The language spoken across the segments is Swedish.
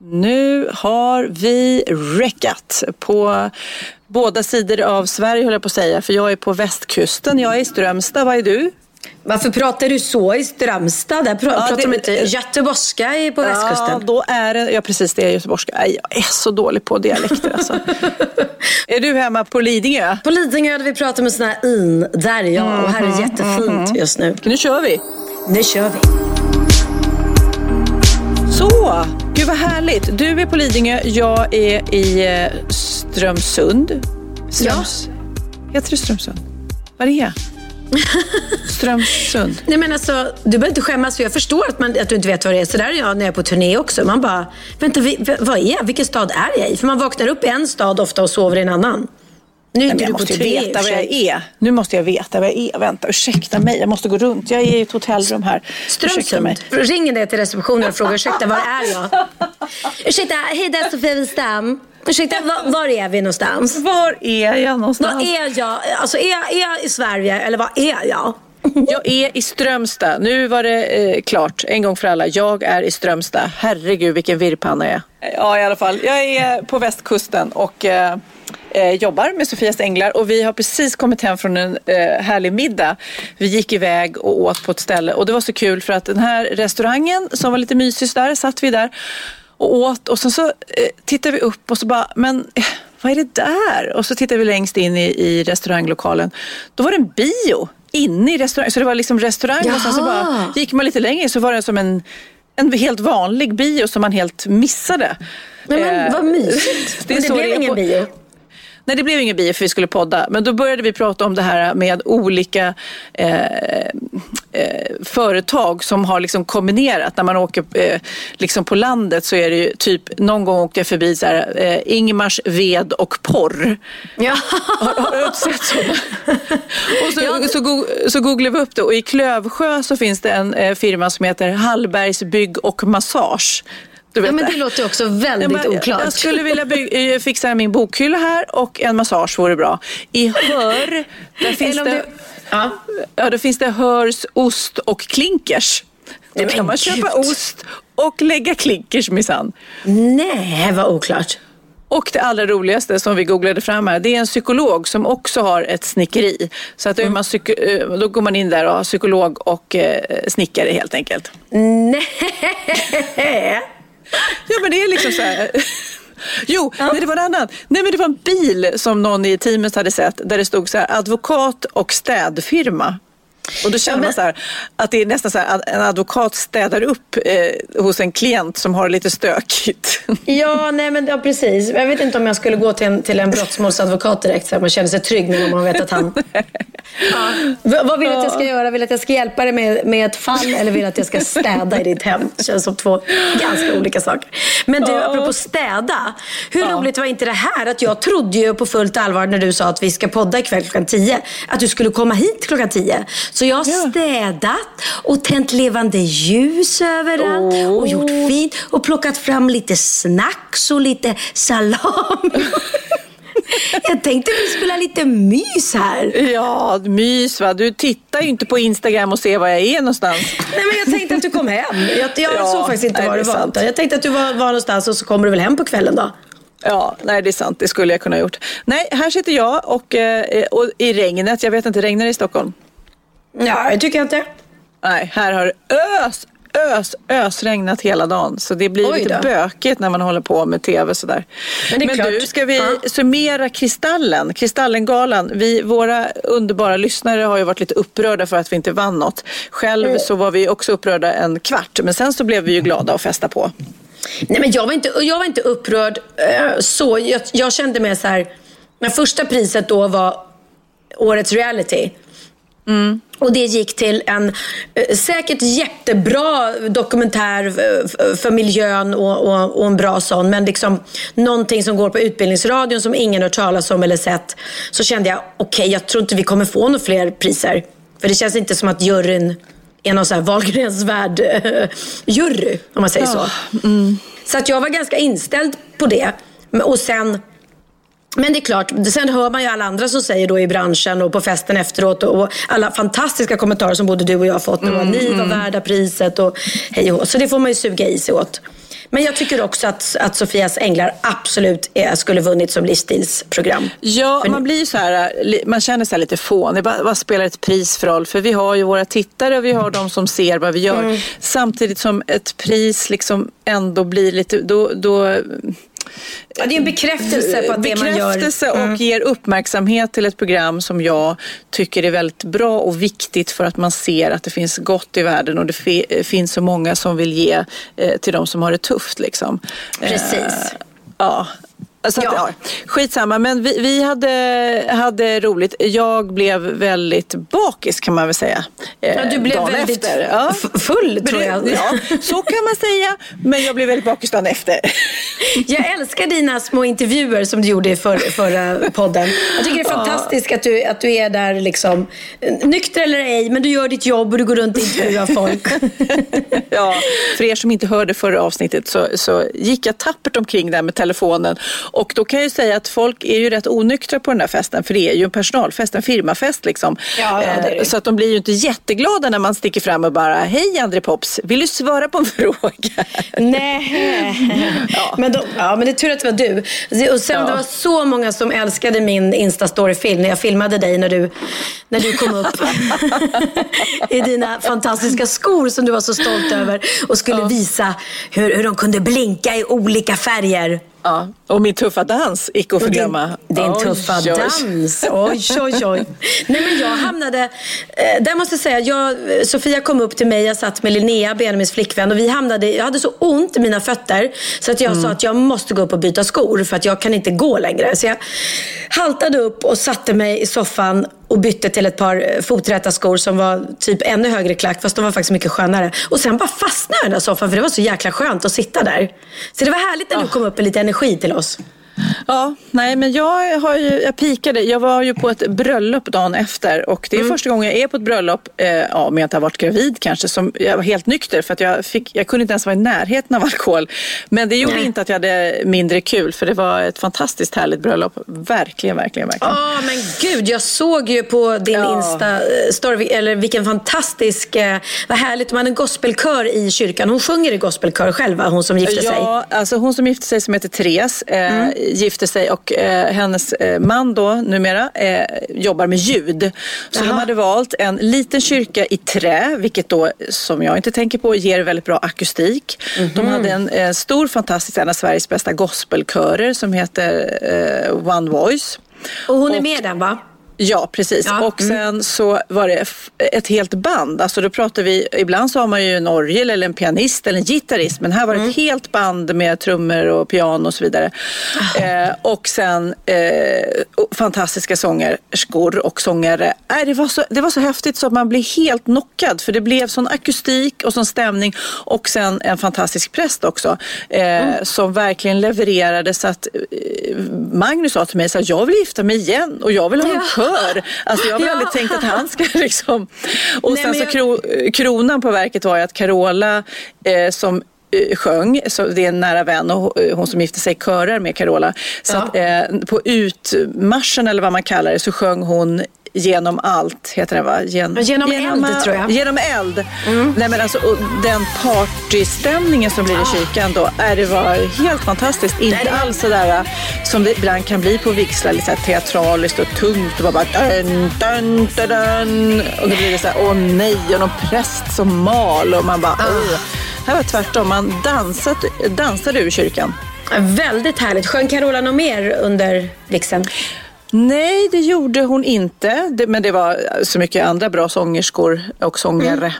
Nu har vi räckat på båda sidor av Sverige höll jag på att säga. För jag är på västkusten, jag är i Strömstad. Vad är du? Varför pratar du så i Strömstad? Där pra- Ja, pratar det- de inte göteborgska på Ja, västkusten? då är det, ja precis det är göteborgska. Jag är så dålig på dialekter alltså. är du hemma på Lidingö? På Lidingö hade vi pratat med sådana här in. Där är jag och här är jättefint just nu. Nu kör vi. Nu kör vi. Så, gud vad härligt. Du är på Lidingö, jag är i eh, Strömsund. Ströms... Heter det Strömsund? Vad är det? Strömsund. Nej men alltså, du behöver inte skämmas för jag förstår att, man, att du inte vet vad det är. Så där är jag när jag är på turné också. Man bara, vänta, vi, vad är jag? Vilken stad är jag i? För man vaknar upp i en stad ofta och sover i en annan. Nu är inte jag du på måste och veta vad jag är. Nu måste jag veta vad jag är. Vänta, ursäkta mig. Jag måste gå runt. Jag är i ett hotellrum här. Strömsund. Ringer det till receptionen och frågar ursäkta, var är jag? ursäkta, hej det är Sofia Wistam. Ursäkta, var, var är vi någonstans? Var är jag någonstans? Var är jag? Alltså är jag, är jag i Sverige eller var är jag? Jag är i Strömstad. Nu var det eh, klart, en gång för alla. Jag är i Strömstad. Herregud vilken virrpanna jag är. Ja, i alla fall. Jag är på västkusten och eh, eh, jobbar med Sofias Änglar och vi har precis kommit hem från en eh, härlig middag. Vi gick iväg och åt på ett ställe och det var så kul för att den här restaurangen som var lite mysig där satt vi där och åt och sen så eh, tittade vi upp och så bara, men eh, vad är det där? Och så tittade vi längst in i, i restauranglokalen. Då var det en bio inne i restaurangen. Så det var liksom restaurang och sen så bara gick man lite längre så var det som en, en helt vanlig bio som man helt missade. Nej, men Eh, vad mysigt. det är men det blev ingen bio. Nej, det blev ingen bio för vi skulle podda. Men då började vi prata om det här med olika eh, eh, företag som har liksom kombinerat. När man åker eh, liksom på landet så är det ju typ, någon gång åkte jag förbi så här, eh, Ingmars ved och porr. Ja. Har, har du sett sådana? och så, så, go, så googlade vi upp det och i Klövsjö så finns det en eh, firma som heter Hallbergs bygg och massage. Du vet ja, men det låter också väldigt jag, bara, oklart. jag skulle vilja eh, fixa min bokhylla här och en massage vore bra. I Hör, där finns det, du- Ja. ja, då finns det Hörs ost och klinkers. Då men kan man köpa ost och lägga klinkers minsann. Nej, vad oklart. Och det allra roligaste som vi googlade fram här, det är en psykolog som också har ett snickeri. Så att då, är man eh, då går man in där och har psykolog och eh, snickare helt enkelt. Nej. Ja men det är liksom så här. Jo, nej, det var en annan. Nej men det var en bil som någon i teamet hade sett där det stod så här advokat och städfirma. Och då känner man så här, att det är nästan så här att en advokat städar upp eh, hos en klient som har det lite stökigt. Ja, nej men ja, precis. Jag vet inte om jag skulle gå till en, till en brottsmålsadvokat direkt så att man känner sig trygg när man vet att han... Ja. V- vad vill du att jag ska göra? Vill du att jag ska hjälpa dig med, med ett fall eller vill du att jag ska städa i ditt hem? Det känns som två ganska olika saker. Men du, apropå städa. Hur roligt var inte det här? Att jag trodde ju på fullt allvar när du sa att vi ska podda ikväll klockan tio. Att du skulle komma hit klockan tio. Så jag har städat och tänt levande ljus överallt och gjort fint och plockat fram lite snacks och lite salami. Jag tänkte vi skulle ha lite mys här. Ja, mys va. Du tittar ju inte på Instagram och ser var jag är någonstans. Nej, men jag tänkte att du kom hem. Jag, jag Ja, såg faktiskt inte nej, var du var. Jag tänkte att du var, var någonstans och så kommer du väl hem på kvällen då. Ja, nej det är sant. Det skulle jag kunna ha gjort. Nej, här sitter jag och, eh, och i regnet. Jag vet inte, regnar det i Stockholm? Ja, jag tycker inte. Nej, här har det ös, ös, ösregnat hela dagen. Så det blir Oj lite då. bökigt när man håller på med tv sådär. Men det klart. du, ska vi Ja. summera Kristallen, Kristallengalan? Vi, våra underbara lyssnare har ju varit lite upprörda för att vi inte vann något. Själv Mm. så var vi också upprörda en kvart, men sen så blev vi ju glada och festa på. Nej, men jag, var inte, jag var inte upprörd eh, så. Jag, jag kände mig så här. När första priset då var årets reality. Och det gick till en eh, säkert jättebra dokumentär eh, för miljön och, och, och en bra sån. Men liksom någonting som går på Utbildningsradion som ingen hört talas om eller sett. Så kände jag, okej jag tror inte vi kommer få några fler priser. För det känns inte som att juryn är någon så här Wahlgrens värld eh, jury, om man säger så. Så att jag var ganska inställd på det. Och sen men det är klart, sen hör man ju alla andra som säger då i branschen och på festen efteråt och, alla fantastiska kommentarer som både du och jag har fått. Och att ni var värda priset och hej och. Så det får man ju suga i sig åt. Men jag tycker också att, att Sofias Änglar absolut är, skulle vunnit som livsstilsprogram. Ja, För man blir ju så här, man känner sig lite fånig. Vad, spelar ett pris för roll? För vi har ju våra tittare och vi har de som ser vad vi gör. Samtidigt som ett pris liksom ändå blir lite, då, då Ja, det är en bekräftelse på att det man gör... bekräftelse och ger uppmärksamhet till ett program som jag tycker är väldigt bra och viktigt för att man ser att det finns gott i världen och det fi- finns så många som vill ge eh, till de som har det tufft. Liksom. Precis. Eh, ja. Så att, Ja. Skitsamma, men vi, vi hade, hade roligt. Jag blev väldigt bakis kan man väl säga. eh, Ja, du blev dagen väldigt efter. Ja. full tror jag. Ja, så kan man säga. Men jag blev väldigt bakis dagen efter. Jag älskar dina små intervjuer som du gjorde i för, förra podden. Jag tycker det är fantastiskt att du, att du är där liksom, nykter eller ej, men du gör ditt jobb och du går runt och intervjuar folk. Ja, för er som inte hörde förra avsnittet så, så gick jag tappert omkring där med telefonen. Och då kan jag ju säga att folk är ju rätt onyktra på den där festen. För det är ju en personalfest, en firmafest liksom. Ja, ja. Eh, Så att de blir ju inte jätteglada när man sticker fram och bara Hej André Pops, vill du svara på en fråga? Nej. Men, då, ja, men det är tur att det var du. Och sen Ja. det var så många som älskade min Insta-story-film när jag filmade dig när du, när du kom upp i dina fantastiska skor som du var så stolt över och skulle visa hur, hur de kunde blinka i olika färger. Ja, och min tuffa dans, icke att Och din, förglömma. din Oj, tuffa oj. dans. Oj, oj, oj. Nej, men jag hamnade... Eh, där måste jag säga, jag, Sofia kom upp till mig, jag satt med Linnea, Benjamins flickvän. Och vi hamnade, jag hade så ont i mina fötter så att jag Mm. sa att jag måste gå upp och byta skor för att jag kan inte gå längre. Så jag haltade upp och satte mig i soffan och bytte till ett par eh, foträta skor som var typ ännu högre klack fast de var faktiskt mycket skönare. Och sen bara fastnade jag i den där soffan för det var så jäkla skönt att sitta där. Så det var härligt när du kom upp med lite energi till oss. Ja, nej men jag har ju, jag pikade, jag var ju på ett bröllop dagen efter och det är första gången jag är på ett bröllop, eh, ja, om jag inte har varit gravid kanske, som jag var helt nykter för att jag, fick, jag kunde inte ens vara i närheten av alkohol. Men det gjorde Nej. inte att jag hade mindre kul för det var ett fantastiskt härligt bröllop. Verkligen, verkligen, verkligen. Ja, men gud. Jag såg ju på din Ja. Insta-story, eller vilken fantastisk... Eh, vad härligt. De hade en gospelkör i kyrkan. Hon sjunger i gospelkör själv, va? hon som gifte sig. Ja, alltså hon som gifte sig som heter Therese eh, gifte sig och eh, hennes eh, man då numera eh, jobbar med ljud. Så de Jaha. hade valt en liten kyrka i trä, vilket då som jag inte tänker på ger väldigt bra akustik. De hade en eh, stor fantastisk, en av Sveriges bästa gospelkörer som heter eh, One Voice. Och hon är med i den, va? Ja, precis. Ja, Och sen så var det ett helt band. Alltså då pratar vi, ibland så har man ju en orgel eller en pianist eller en gitarrist. Men här var det ett helt band med trummor och piano och så vidare. Eh, och sen eh, fantastiska sångerskor och sångare. Nej, det, var så, det var så häftigt så att man blev helt knockad. För det blev sån akustik och sån stämning. Och sen en fantastisk präst också. Eh, Som verkligen levererade så att eh, Magnus sa till mig så att jag vill gifta mig igen och jag vill ha en Ja. Kör. Alltså jag har Ja. aldrig tänkt att han ska liksom... Och Nej, sen så jag- kro, kronan på verket var ju att Carola eh, som eh, sjöng, så det är en nära vän och eh, hon som gifte sig körar med Carola. Så Ja. att, eh, på utmarschen eller vad man kallar det så sjöng hon Genom allt, heter den va? Gen, genom, genom eld tror jag. Genom eld. Mm. Nej, men alltså, den partystämningen som blir i ah. kyrkan då, är det var helt fantastiskt. Inte nej, alls sådär som det ibland kan bli på vigslar, lite teatraliskt och tungt. Och bara dun, dun, dun, dun. Och då blir det så här, åh nej, och någon präst som mal och man bara, uh. Här var tvärtom, man dansat, dansade ur kyrkan. Väldigt härligt. Sjöng Carola något mer under vigseln? Nej, det gjorde hon inte. Det, men det var så mycket andra bra sångerskor och sångare. Mm.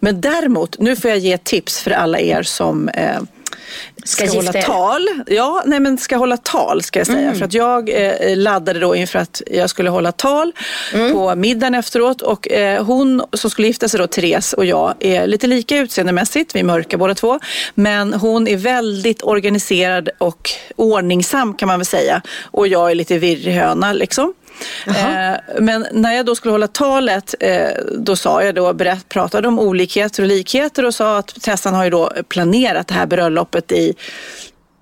Men däremot, nu får jag ge tips för alla er som eh, ska, ska hålla tal. Ja, nej men ska hålla tal ska jag säga. Mm. För att jag eh, laddade då inför att jag skulle hålla tal mm. på middagen efteråt. Och eh, hon som skulle gifta sig då, Therese och jag, är lite lika utseendemässigt. Vi är mörka båda två. Men hon är väldigt organiserad och ordningsam kan man väl säga. Och jag är lite virrig höna liksom. Eh, men när jag då skulle hålla talet, eh, då sa jag då, berätt, pratade om olikheter och likheter och sa att Tessan har ju då planerat det här bröllopet i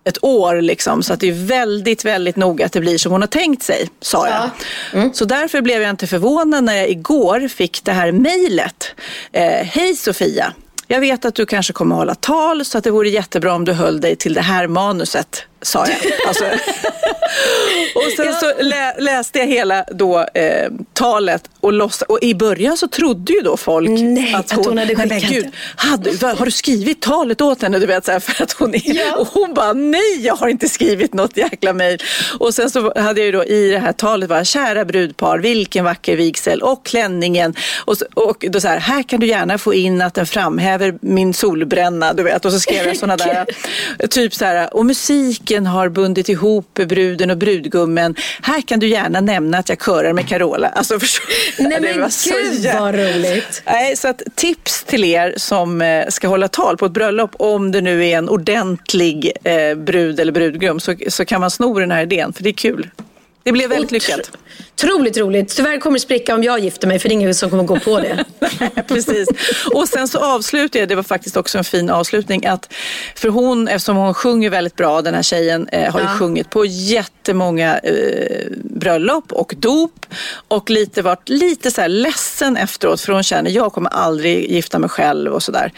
ett år liksom, så att det är väldigt, väldigt noga att det blir som hon har tänkt sig, sa jag. Ja. Mm. Så därför blev jag inte förvånad när jag igår fick det här mejlet. Eh, Hej Sofia! Jag vet att du kanske kommer att hålla tal så att det vore jättebra om du höll dig till det här manuset sa jag. Alltså. och sen så lä läste jag hela då, eh, talet och, loss, och i början så trodde ju då folk nej, att, hon, att hon hade skickat. Nej, Gud, hade, har du skrivit talet åt henne? Du vet, så här, för att hon, är, ja. och hon bara, nej jag har inte skrivit något jäkla mejl. Och sen så hade jag ju då i det här talet, bara, kära brudpar, vilken vacker vigsel och klänningen. Och, så, och då så här, här kan du gärna få in att den framhäver min solbränna, du vet. Och så skrev jag sådana där, typ så här, och musik musiken har bundit ihop bruden och brudgummen. Här kan du gärna nämna att jag körar med Carola. Alltså, Nej men gud vad roligt. Nej, så att tips till er som eh, ska hålla tal på ett bröllop, om det nu är en ordentlig eh, brud eller brudgum, så, så kan man sno den här idén, för det är kul. Det blev väldigt lyckat. Otroligt roligt. Tyvärr kommer det spricka om jag gifter mig för det är ingen som kommer gå på det. Precis. Och sen så avslutade jag, det var faktiskt också en fin avslutning, att för hon, eftersom hon sjunger väldigt bra, den här tjejen, eh, har ja. ju sjungit på jättemånga eh, bröllop och dop och lite varit lite så här ledsen efteråt för hon känner, jag kommer aldrig gifta mig själv och sådär.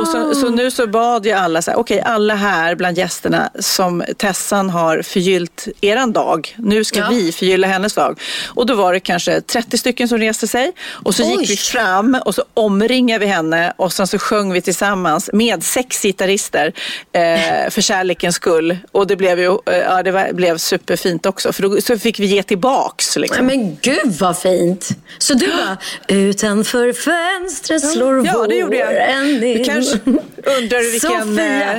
Och så, så, nu så bad jag alla, okej okay, alla här bland gästerna som Tessan har förgyllt eran dag, nu ska ja. vi förgylla hennes dag. Och då var det kanske 30 stycken som reste sig och så Oj. gick vi fram och så omringade vi henne och sen så sjöng vi tillsammans med sex gitarrister eh, för kärlekens skull. Och det blev ju eh, ja, det var, blev superfint också för då så fick vi ge tillbaks. Liksom. Men gud vad fint! Så du bara, utanför fönstret slår ja, det gjorde jag. Du kanske undrar vilken, eh,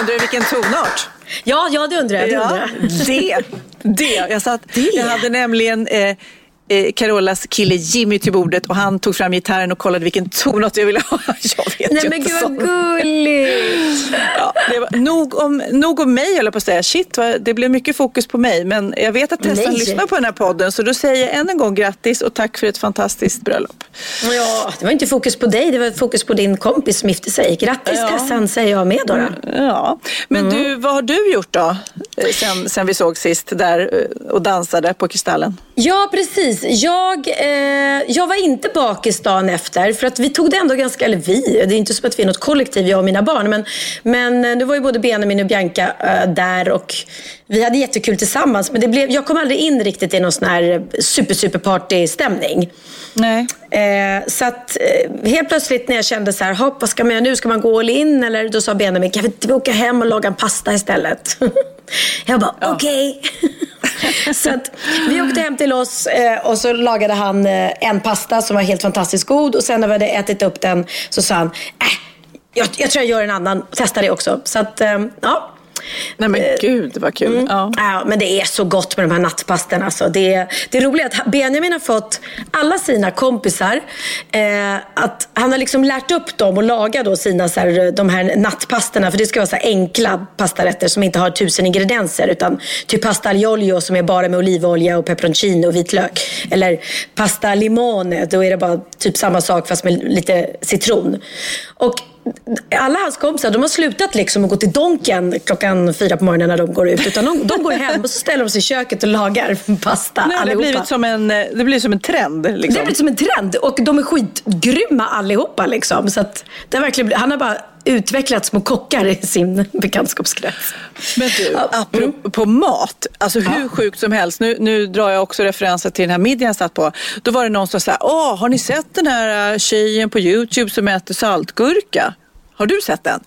undrar vilken tonart? Ja, ja det undrar jag. Det, undrar jag. det, det. Jag, satt, det. jag hade nämligen eh, eh, Carolas kille Jimmy till bordet och han tog fram gitarren och kollade vilken tonart jag ville ha. Jag vet Nej men gud vad gulligt. Ja, var, nog, om, nog om mig höll jag på att säga. Shit, det blev mycket fokus på mig. Men jag vet att Tessan lyssnar på den här podden så då säger jag än en gång grattis och tack för ett fantastiskt bröllop. Ja, det var inte fokus på dig, det var fokus på din kompis som gifte sig. Grattis ja. Tessan säger jag med då. då. Ja, men mm. du, vad har du gjort då? Eh, sen, sen vi såg sist där eh, och dansade på Kristallen. Ja, precis jag, eh, jag var inte bakis dagen efter. För att vi tog det ändå ganska, eller vi, det är inte som att vi är något kollektiv, jag och mina barn. Men, men eh, nu var ju både Benjamin och Bianca eh, där och vi hade jättekul tillsammans. Men det blev, jag kom aldrig in riktigt i någon sån här super, super party-stämning. Nej. Eh, så att eh, helt plötsligt när jag kände så här, hopp, vad ska man göra nu? Ska man gå all in? Eller då sa Benjamin, kan vi inte åka hem och laga en pasta istället? jag bara, ja. okej. Okay. så att vi åkte hem till oss eh, och så lagade han eh, en pasta som var helt fantastiskt god. Och sen när vi hade ätit upp den så sa han, äh, jag, jag tror jag gör en annan. Testa det också. Så att, eh, ja. Nej men eh, gud vad kul. Mm. Ja. ja. men det är så gott med de här nattpasten. Alltså. Det, det är roligt att Benjamin har fått alla sina kompisar eh, att han har liksom lärt upp dem att laga då sina så här, de här nattpasterna. För det ska vara så enkla pastarätter som inte har tusen ingredienser. Utan typ pasta aglio som är bara med olivolja och peperoncino och vitlök. Eller pasta limone, då är det bara typ samma sak fast med lite citron. Och alla hans kompisar de har slutat liksom att gå till Donken klockan fyra på morgonen när de går ut. Utan de, de går hem och så ställer de sig i köket och lagar pasta Nej, det, har allihopa. blivit som en, eh, det blir som en trend. Det Liksom. har blivit som en trend och de är skitgrymma allihopa. Liksom. Så att det har verkligen, han har bara utvecklat små kockar i sin bekantskapskrets. Men du, Ja, apropå mat, alltså hur sjukt som helst. Nu, nu drar jag också referenser till den här middagen jag satt på. Då var det någon som sa, åh, har ni sett den här eh, tjejen på YouTube som äter saltgurka? Har du sett den?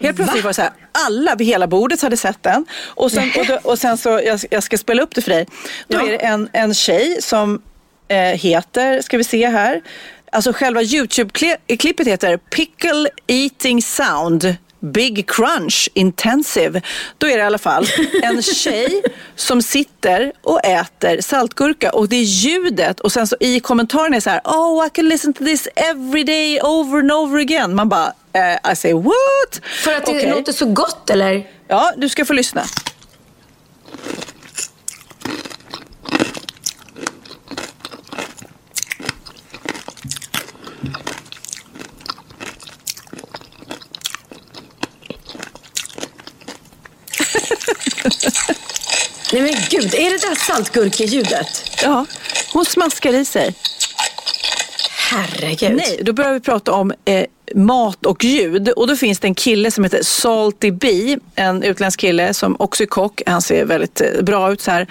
Helt plötsligt var det så här, alla vid hela bordet hade sett den. Och sen, och då, och sen så, jag, jag ska spela upp det för dig. Då Ja. är det en, en tjej som eh, heter, ska vi se här, alltså själva YouTube-klippet heter Pickle Eating Sound. Big Crunch Intensive. Då är det i alla fall en tjej som sitter och äter saltgurka och det är ljudet och sen så i kommentaren är så här Oh I can listen to this every day over and over again. Man bara eh, I say what? För att det Okej. låter så gott eller? Ja, du ska få lyssna. Nej men gud, är det där saltgurkeljudet? Ja, hon smaskar i sig. Herregud. Nej, då börjar vi prata om eh, mat och ljud. Och då finns det en kille som heter Salty Bee, en utländsk kille som också är kock. Han ser väldigt eh, bra ut så här.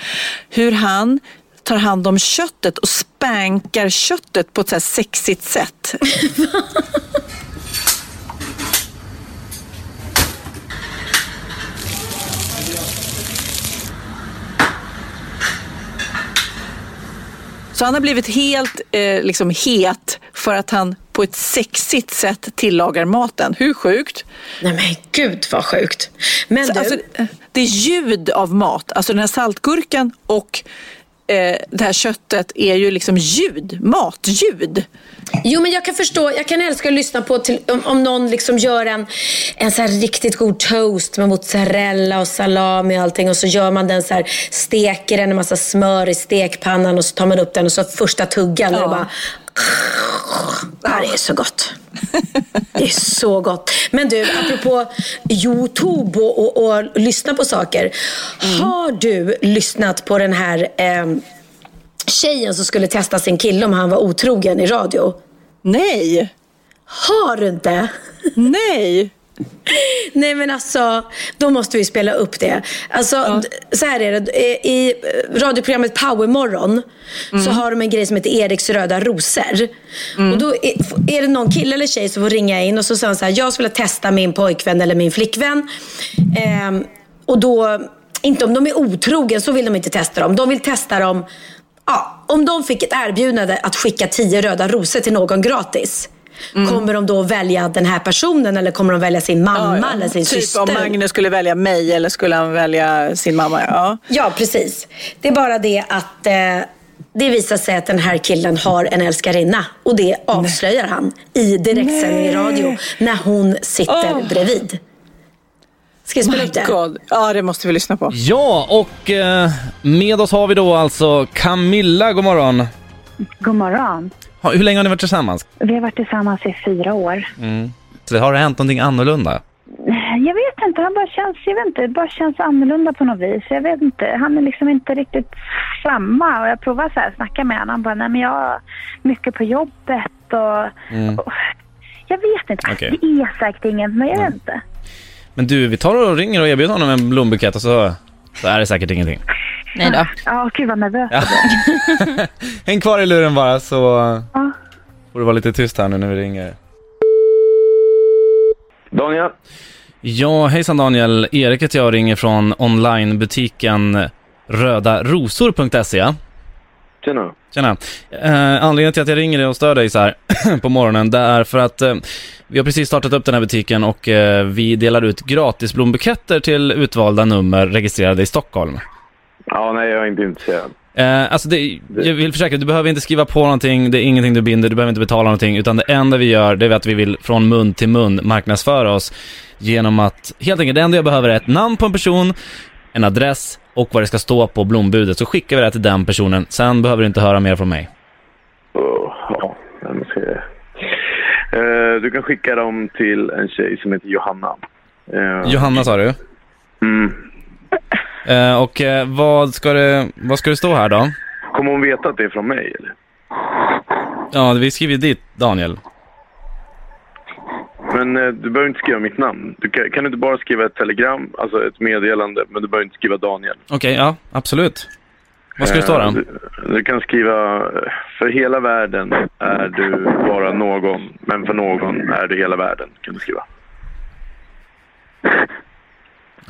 Hur han tar hand om köttet och spankar köttet på ett så här sexigt sätt. Så han har blivit helt eh, liksom het för att han på ett sexigt sätt tillagar maten. Hur sjukt? Nej men gud vad sjukt. Men Så, du, alltså, eh, det är ljud av mat. Alltså den här saltgurkan och eh, det här köttet är ju liksom ljud, matljud. jo men jag kan förstå, jag kan älska att lyssna på till, om, om någon liksom gör en, en så riktigt god toast med mozzarella och salami och allting och så gör man den så här, steker den en massa smör i stekpannan och så tar man upp den och så första tuggan och Ja. det bara Ja, det är så gott. Det är så gott. Men du, apropå Youtube och, och, och lyssna på saker. Har du lyssnat på den här eh, tjejen som skulle testa sin kille om han var otrogen i radio? Nej, Har du inte? nej. Nej men alltså, då måste vi spela upp det. Alltså, d- så här är det. Eh, I eh, radioprogrammet Powermorgon så har de en grej som heter Eriks röda rosor. Och då är, är det någon kille eller tjej som får ringa in och så säger han så här, jag skulle testa min pojkvän eller min flickvän. Ehm, och då, inte om de är otrogen, så vill de inte testa dem. De vill testa dem, ja, om de fick ett erbjudande att skicka tio röda rosor till någon gratis. Kommer de då välja den här personen eller kommer de välja sin mamma Ja, ja. eller sin typ syster? om Magnus skulle välja mig eller skulle han välja sin mamma. Ja. Ja, precis. Det är bara det att eh, det visar sig att den här killen har en älskarinna. Och det avslöjar han i direktsändning i radio när hon sitter Åh. bredvid. Ska jag spela upp det? God. Ja, det måste vi lyssna på. Ja, och eh, med oss har vi då alltså Camilla, god morgon. God morgon. Ha, hur länge har ni varit tillsammans? Vi har varit tillsammans i fyra år. Så har det hänt någonting annorlunda? Jag vet inte, han bara känns, jag vet inte, bara känns annorlunda på något vis. Jag vet inte, han är liksom inte riktigt samma. Och jag provar så här, snacka med honom. Han bara, nej men jag mycket på jobbet och... och jag vet inte. Okej. Det är säkert inget, men jag vet inte. Men du, vi tar och ringer och erbjuder honom en blombukett och så, så är det säkert ingenting. Nej då. Ja, gud vad nervös Ja. jag blir. Häng kvar i luren bara så Ja. får du vara lite tyst här nu när vi ringer. Daniel? Ja, hejsan Daniel. Erik heter jag och ringer från onlinebutiken rödarosor.se. Tjena. Tjena. Eh, anledningen till att jag ringer dig och stör dig så här på morgonen, det är för att eh, vi har precis startat upp den här butiken och eh, vi delar ut gratis blombuketter till utvalda nummer registrerade i Stockholm. Ja, nej, jag är inte intresserad. Eh, alltså det, jag vill försäkra, du behöver inte skriva på någonting, det är ingenting du binder, du behöver inte betala någonting, utan det enda vi gör, det är att vi vill från mun till mun marknadsföra oss genom att, helt enkelt, det enda jag behöver är ett namn på en person, en adress och vad det ska stå på blombudet, så skickar vi det till den personen. Sen behöver du inte höra mer från mig. Oh, ja, jag ska... Eh, du kan skicka dem till en tjej som heter Johanna. Eh, Johanna sa du? Mm. Eh, och eh, vad, ska det, vad ska det stå här då? Kommer hon veta att det är från mig eller? Ja, vi skriver dit Daniel. Men eh, du behöver inte skriva mitt namn. Du kan, kan du inte bara skriva ett telegram, alltså ett meddelande, men du behöver inte skriva Daniel. Okej, ja, absolut. Vad ska det stå Eh, då? Du, du kan skriva, eh, för hela världen är du bara någon, men för någon är du hela världen, kan du skriva.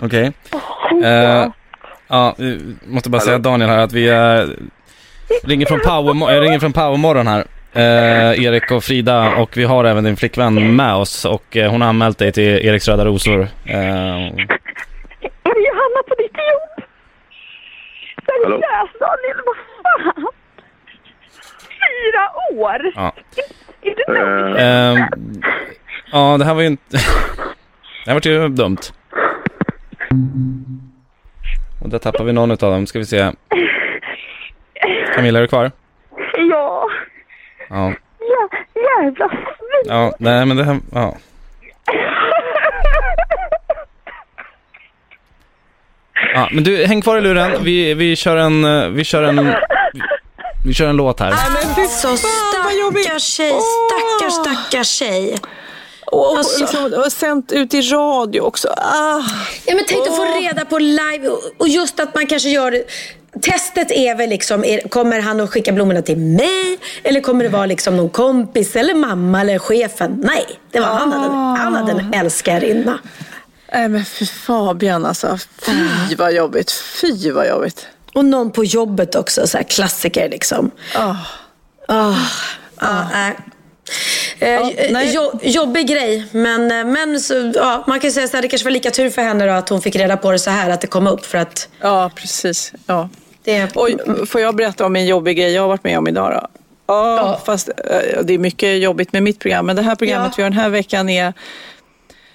Okej. Eh, ja, måste bara säga Daniel här att vi är, ringer från Power, jag ringer från Powermorgon här. Eh, Erik och Frida och vi har även din flickvän med oss och eh, hon har anmält dig till Eriks Röda Rosor. Eh, Är det Johanna på ditt jobb? Seriöst Daniel, vad fan? Fyra år? ja. Är det nog? Eh, ja, det här var ju inte... det här var ju dumt. Och där tappar vi någon utav dem. Ska vi se. Camilla, är du kvar? Ja. Ja. Jävla svin. Ja, nej men det här... Ja. Ja, men du, häng kvar i luren. Vi, vi kör en... eh, Vi kör en... Vi, vi kör en låt här. Så stackars tjej, stackars stackars tjej. Och, Alltså. liksom, och sänt ut i radio också. Ah. Ja, men tänk att få reda på live och- och just att man kanske gör Testet är väl liksom, är, kommer han att skicka blommorna till mig? Eller kommer det vara liksom någon kompis eller mamma eller chefen? Nej, det var han, hade, han hade en älskarinna. Nej men för Fabian alltså. Fy vad jobbigt. Fy vad jobbigt. Och någon på jobbet också, så klassiker liksom. Ah, ah, nej. Eh, nej. jo, jobbig grej, men, eh, men så, ja, man kan ju säga här, det kanske var lika tur för henne då att hon fick reda på det så här, att det kom upp för att Ja, precis. Ja. Det... Oj, får jag berätta om en jobbig grej jag har varit med om idag då? Ja, Ja. fast eh, det är mycket jobbigt med mitt program. Men det här programmet Ja. vi har den här veckan är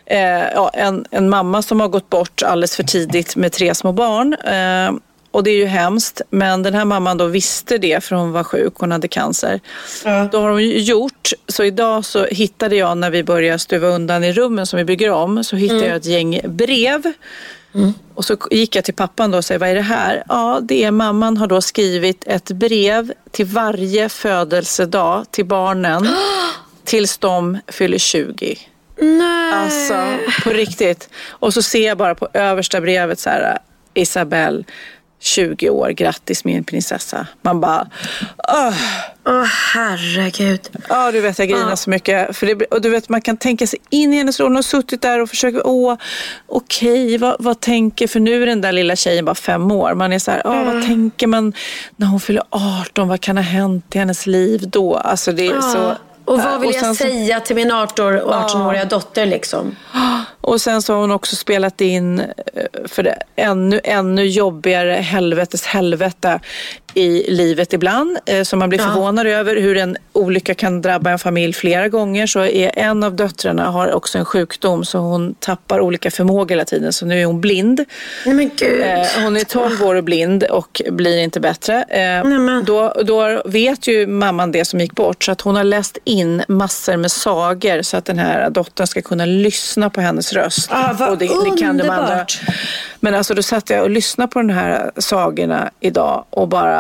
eh, ja, en, en mamma som har gått bort alldeles för tidigt med tre små barn. Eh, och det är ju hemskt. Men den här mamman då visste det för hon var sjuk. Hon hade cancer. Då har hon gjort. Så idag så hittade jag när vi började stuva undan i rummen som vi bygger om. Så hittade jag ett gäng brev. Och så gick jag till pappan då och sa, vad är det här? Ja, det är mamman har då skrivit ett brev till varje födelsedag till barnen tills de fyller 20. Nej. Alltså, på riktigt. Och så ser jag bara på översta brevet så här, Isabelle, 20 år, grattis min prinsessa. Man bara, åh. Åh herregud. Ja, du vet jag grinar så mycket. För det, och du vet man kan tänka sig in i hennes roll. Hon har suttit där och försökt, åh, okej, vad, vad tänker, för nu är den där lilla tjejen bara fem år. Man är så här, åh, vad tänker man när hon fyller 18? Vad kan ha hänt i hennes liv då? Alltså det är så... Och vad vill och jag säga till min 18-åriga dotter liksom? Och sen så har hon också spelat in eh, för det ännu, ännu jobbigare helvetes helvete i livet ibland. eh, Så man blir förvånad över hur en olycka kan drabba en familj flera gånger. Så är en av döttrarna har också en sjukdom så hon tappar olika förmågor hela tiden. Så nu är hon blind. Nej men gud. Eh, Hon är 12 år och blind och blir inte bättre. Eh, men. Då, då vet ju mamman det som gick bort så att hon har läst in massor med sagor så att den här dottern ska kunna lyssna på hennes röst. Ah, vad de andra. underbart. Men alltså då satt jag och lyssnade på de här sagorna idag och bara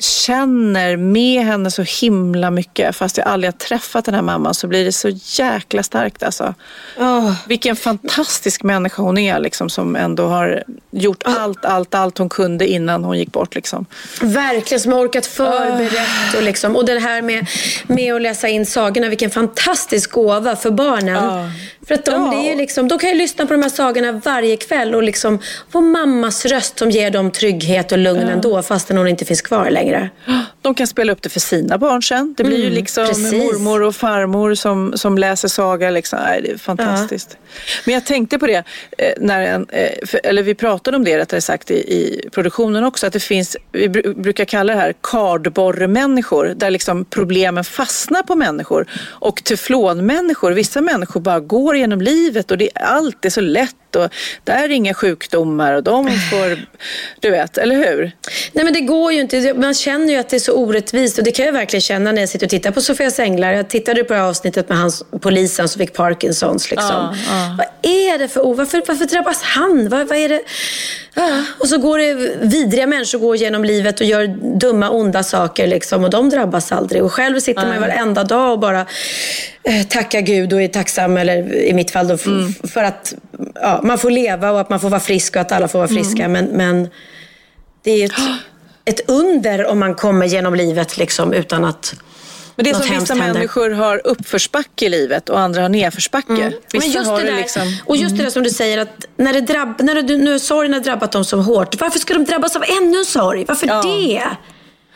känner med henne så himla mycket. Fast jag aldrig har träffat den här mamman så blir det så jäkla starkt alltså. Åh. Vilken fantastisk människa hon är liksom, som ändå har gjort allt, allt, allt hon kunde innan hon gick bort. Liksom. Verkligen, som har orkat förberett. Och, liksom, och det här med, med att läsa in sagorna, vilken fantastisk gåva för barnen. Ja. För att de, det är liksom, de kan ju lyssna på de här sagorna varje kväll och liksom få mammas röst som ger dem trygghet och lugn ändå fastän hon inte finns kvar längre. längre. De kan spela upp det för sina barn sen. Det blir ju liksom precis. mormor och farmor som, som läser saga. Liksom. Nej, det är fantastiskt. Men jag tänkte på det, eh, när en, eh, eller vi pratade om det rättare sagt i, i produktionen också, att det finns, vi bru- brukar kalla det här kardborremänniskor, där liksom problemen fastnar på människor. Och teflonmänniskor, vissa människor bara går genom livet och det, allt är så lätt och där är inga sjukdomar och de får, du vet, eller hur? Nej men det går ju inte. Man känner ju att det är så orättvist och det kan jag verkligen känna när jag sitter och tittar på Sofias Änglar. Jag tittade på det här avsnittet med hans, polisen som fick Parkinsons. Liksom. Ja, ja. Vad är det för o- varför, varför drabbas han? Vad, vad är det? Ah, och så går det vidriga människor går genom livet och gör dumma, onda saker liksom, och de drabbas aldrig. Och själv sitter man ju varenda dag och bara eh, tackar Gud och är tacksam, eller i mitt fall då, f- Mm. för att ja, man får leva och att man får vara frisk och att alla får vara friska. Mm. Men, men det är ett, ett under om man kommer genom livet liksom, utan att Men det är som vissa händer. människor har uppförsbacke i livet och andra har nedförsbacke. Mm. Men just det där, liksom... Och just det där som du säger, att när, det drabb, när det, nu sorgen har drabbat dem så hårt, varför ska de drabbas av ännu en sorg? Varför Ja. det?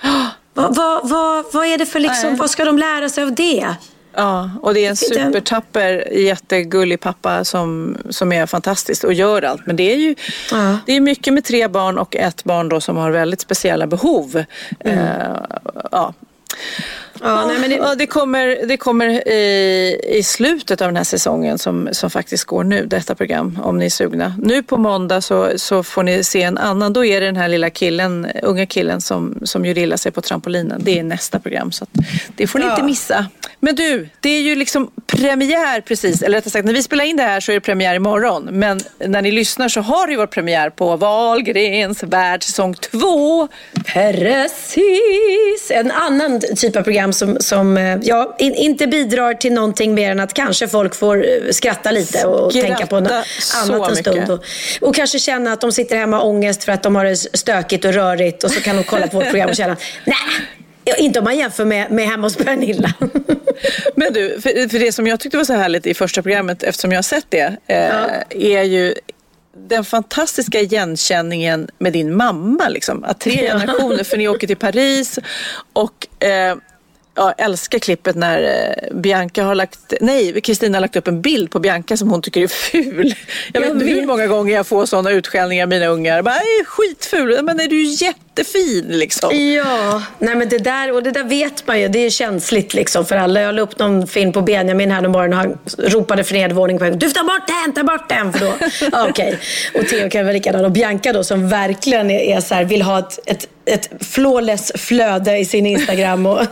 Vad, vad, vad, vad är det för liksom, Nej. vad ska de lära sig av det? Ja, och det är en supertapper, jättegullig pappa som, som är fantastisk och gör allt. Men det är ju Ja. det är mycket med tre barn och ett barn då som har väldigt speciella behov. Mm. Eh, ja. Ja, nej, men det, Ja, det kommer, det kommer i, i slutet av den här säsongen som, som faktiskt går nu, detta program, om ni är sugna. Nu på måndag så, så får ni se en annan, då är det den här lilla killen, unga killen som, som gör illa sig på trampolinen. Det är nästa program, så det får ni Ja. inte missa. Men du, det är ju liksom premiär precis, eller rättare sagt när vi spelar in det här så är det premiär imorgon. Men när ni lyssnar så har det ju varit premiär på Wahlgrens värld säsong två. Precis! En annan typ av program som, som eh, ja, in, inte bidrar till någonting mer än att kanske folk får eh, skratta lite och Skratta tänka på något annat en stund. Och, och kanske känna att de sitter hemma och ångest för att de har det stökigt och rörigt och så kan de kolla på vårt program och känna nej, ja, inte om man jämför med, med hemma hos Pernilla. Men du, för, för det som jag tyckte var så härligt i första programmet, eftersom jag har sett det, eh, är ju den fantastiska igenkänningen med din mamma. Liksom. Att tre generationer, för ni åker till Paris och eh, jag älskar klippet när eh, Bianca har lagt, nej, Kristina har lagt upp en bild på Bianca som hon tycker är ful. Jag vet Jag inte hur vet. många gånger jag får sådana utskällningar av mina ungar. Bara, "Aj, skitful, men är du jättefin liksom. Ja, nej men det där, och det där vet man ju. Det är känsligt liksom för alla. Jag la upp någon film på Benjamin här om morgonen och han ropade för nedvåning på Du tar bort den, ta bort den! För då, okej. Och Theo kan vara likadan. Och Bianca då som verkligen är, är så här, vill ha ett, ett, ett flawless flöde i sin Instagram. Och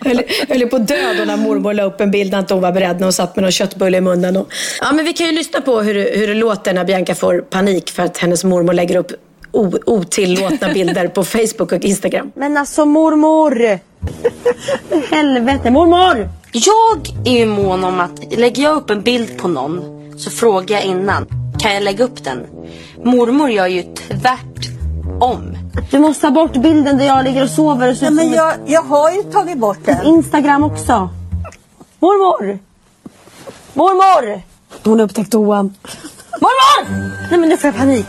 höll, höll ju på att dö då när mormor la upp en bild när inte hon var beredd när hon satt med någon köttbulle i munnen. Och, ja, men vi kan ju lyssna på hur, hur det låter när Bianca får panik för att hennes mormor lägger upp o- otillåtna bilder på Facebook och Instagram. Men alltså mormor! Helvete, mormor! Jag är ju mån om att lägger jag upp en bild på någon så frågar jag innan. Kan jag lägga upp den? Mormor gör ju tvärtom. Du måste ta bort bilden där jag ligger och sover och så Ja, men jag, jag har ju tagit bort den. Instagram också. Mormor! Mormor! Hon har upptäckt toan. Mormor! Nej men nu får jag panik.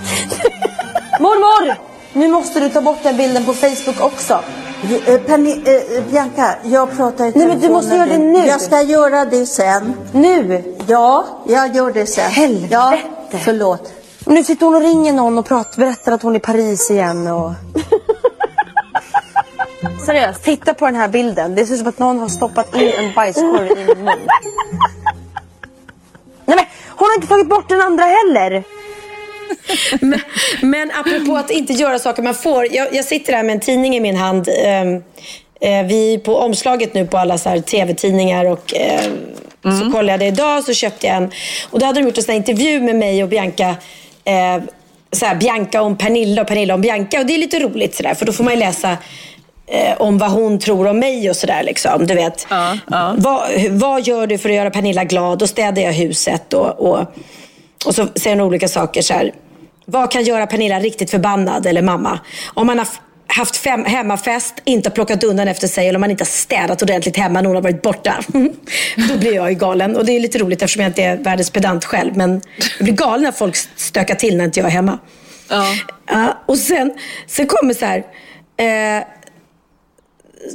mormor! Nu måste du ta bort den bilden på Facebook också. Eh, Penny, eh, Bianca, jag pratar i Nej, men du måste göra det nu. Jag ska göra det sen. Nu! Ja, jag gör det sen. Helvete. Ja, förlåt. Men nu sitter hon och ringer någon och pratar, berättar att hon är i Paris igen och... Seriöst, titta på den här bilden. Det ser ut som att någon har stoppat in en bajskorv i min mun. Nej men, hon har inte tagit bort den andra heller. Men, men apropå att inte göra saker man får. Jag, jag sitter här med en tidning i min hand. Eh, vi är på omslaget nu på alla så tv-tidningar och eh, så kollade jag det idag så köpte jag en. Och då hade de gjort en sån här intervju med mig och Bianca. Eh, så här, Bianca om Pernilla och Pernilla om Bianca. Och det är lite roligt sådär för då får man ju läsa eh, om vad hon tror om mig och sådär liksom. Du vet. Ja, ja. Vad, vad gör du för att göra Pernilla glad? Då städar jag huset och, och och så säger hon olika saker så här. Vad kan göra Pernilla riktigt förbannad eller mamma? Om man har haft fem, hemmafest, inte plockat undan efter sig eller om man inte har städat ordentligt hemma när hon har varit borta. Då blir jag ju galen. Och det är lite roligt eftersom jag inte är världens pedant själv. Men jag blir galen när folk stökar till när inte jag är hemma. Ja. Ja, och sen, sen kommer så här. Eh,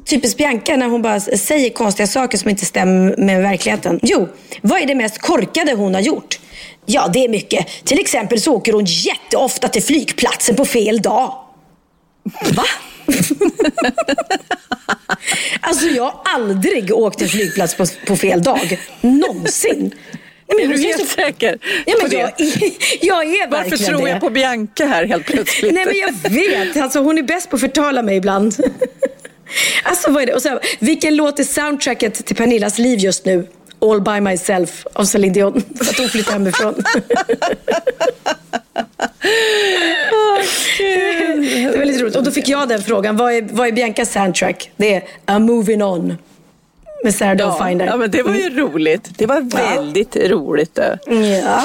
typiskt Bianca när hon bara säger konstiga saker som inte stämmer med verkligheten. Jo, vad är det mest korkade hon har gjort? Ja, det är mycket. Till exempel så åker hon jätteofta till flygplatsen på fel dag. Va? alltså jag har aldrig åkt till flygplats på, på fel dag. Någonsin. Nej, Är du helt så- säker Ja, men jag, det? jag är Varför verkligen tror det. jag på Bianca här helt plötsligt? Nej men jag vet, alltså hon är bäst på att förtala mig ibland. Alltså vad är det? Och så, här, vilken låt är soundtracket till Pernillas liv just nu? All by myself av Celine Dion. För att hon flyttade hemifrån. det var väldigt roligt. Och då fick jag den frågan. Vad är, vad är Biancas soundtrack? Det är A Moving On. Med Sarah Ja, Finer. ja, men det var ju roligt. Det var väldigt roligt. det. Ja.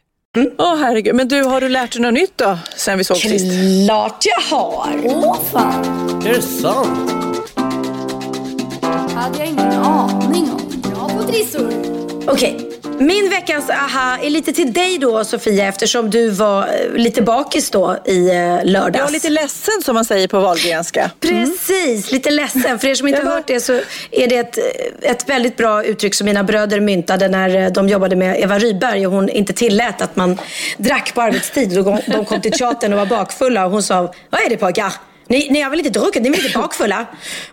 Åh herregud, men du har du lärt dig något nytt då sen vi såg sist? Klart jag har! Åh fan! Är det sant? hade jag ingen aning om. Bra på trissor. Okej, min veckans aha är lite till dig då Sofia eftersom du var eh, lite bakis då i eh, lördags. Jag var lite ledsen som man säger på Wahlgrenska. Precis, lite ledsen. För er som inte har hört det så är det ett, ett väldigt bra uttryck som mina bröder myntade när eh, de jobbade med Eva Rydberg och hon inte tillät att man drack på arbetstid. Och de kom till teatern och var bakfulla och hon sa, vad är det pojkar? Ni, ni har väl inte druckit? Ni är väl inte bakfulla?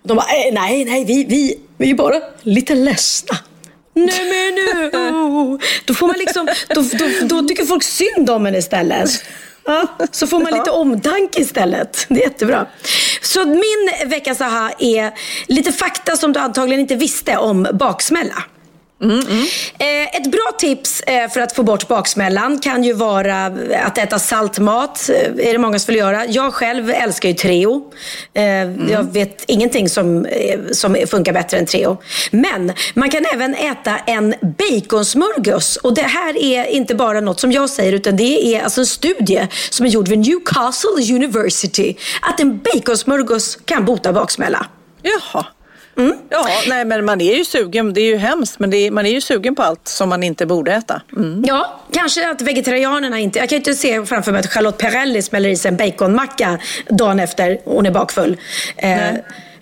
Och de bara, "Eh, nej, nej, vi, vi, vi är bara lite ledsna. Nej men nu! Då får man liksom, då, då, då tycker folk synd om en istället. Ja, så får man lite omtanke istället. Det är jättebra. Så min veckans aha är lite fakta som du antagligen inte visste om baksmälla. Eh, ett bra tips eh, för att få bort baksmällan kan ju vara att äta saltmat. Eh, är det många som vill göra. Jag själv älskar ju Treo. Eh, Jag vet ingenting som, eh, som funkar bättre än Treo. Men man kan även äta en baconsmörgås. Och det här är inte bara något som jag säger utan det är alltså en studie som är gjord vid Newcastle University. Att en baconsmörgås kan bota baksmälla. Jaha. Ja, nej men man är ju sugen, det är ju hemskt, men är, man är ju sugen på allt som man inte borde äta. Mm. Ja, kanske att vegetarianerna inte... Jag kan ju inte se framför mig att Charlotte Perrelli smäller i sig en baconmacka dagen efter hon är bakfull. Eh,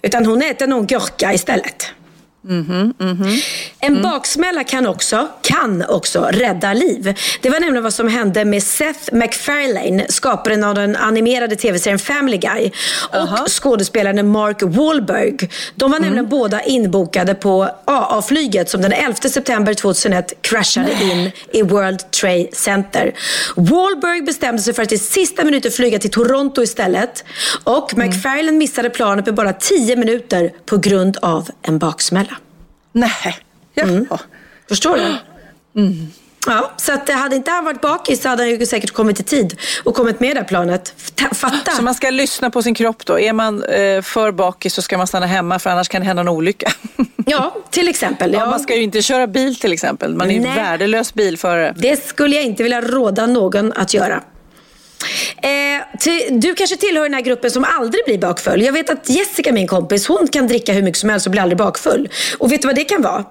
utan hon äter nog gurka istället. En baksmälla kan också, kan också rädda liv. Det var nämligen vad som hände med Seth MacFarlane, skaparen av den animerade tv-serien Family Guy och skådespelaren Mark Wahlberg. De var nämligen båda inbokade på AA-flyget som den 11 september 2001 kraschade in i World Trade Center. Wahlberg bestämde sig för att i sista minuten flyga till Toronto istället och MacFarlane missade planet med bara 10 minuter på grund av en baksmälla. Nej, Mm. Förstår du? Ja, så att hade inte han varit bakis så hade han ju säkert kommit i tid och kommit med det här planet. Ta- Fatta! Så man ska lyssna på sin kropp då. Är man eh, för bakis så ska man stanna hemma för annars kan det hända en olycka. Ja, till exempel. Ja, Ja. man ska ju inte köra bil till exempel. Man är ju värdelös bilförare. Det skulle jag inte vilja råda någon att göra. Eh, till, du kanske tillhör den här gruppen som aldrig blir bakfull. Jag vet att Jessica, min kompis, hon kan dricka hur mycket som helst och blir aldrig bakfull. Och vet du vad det kan vara?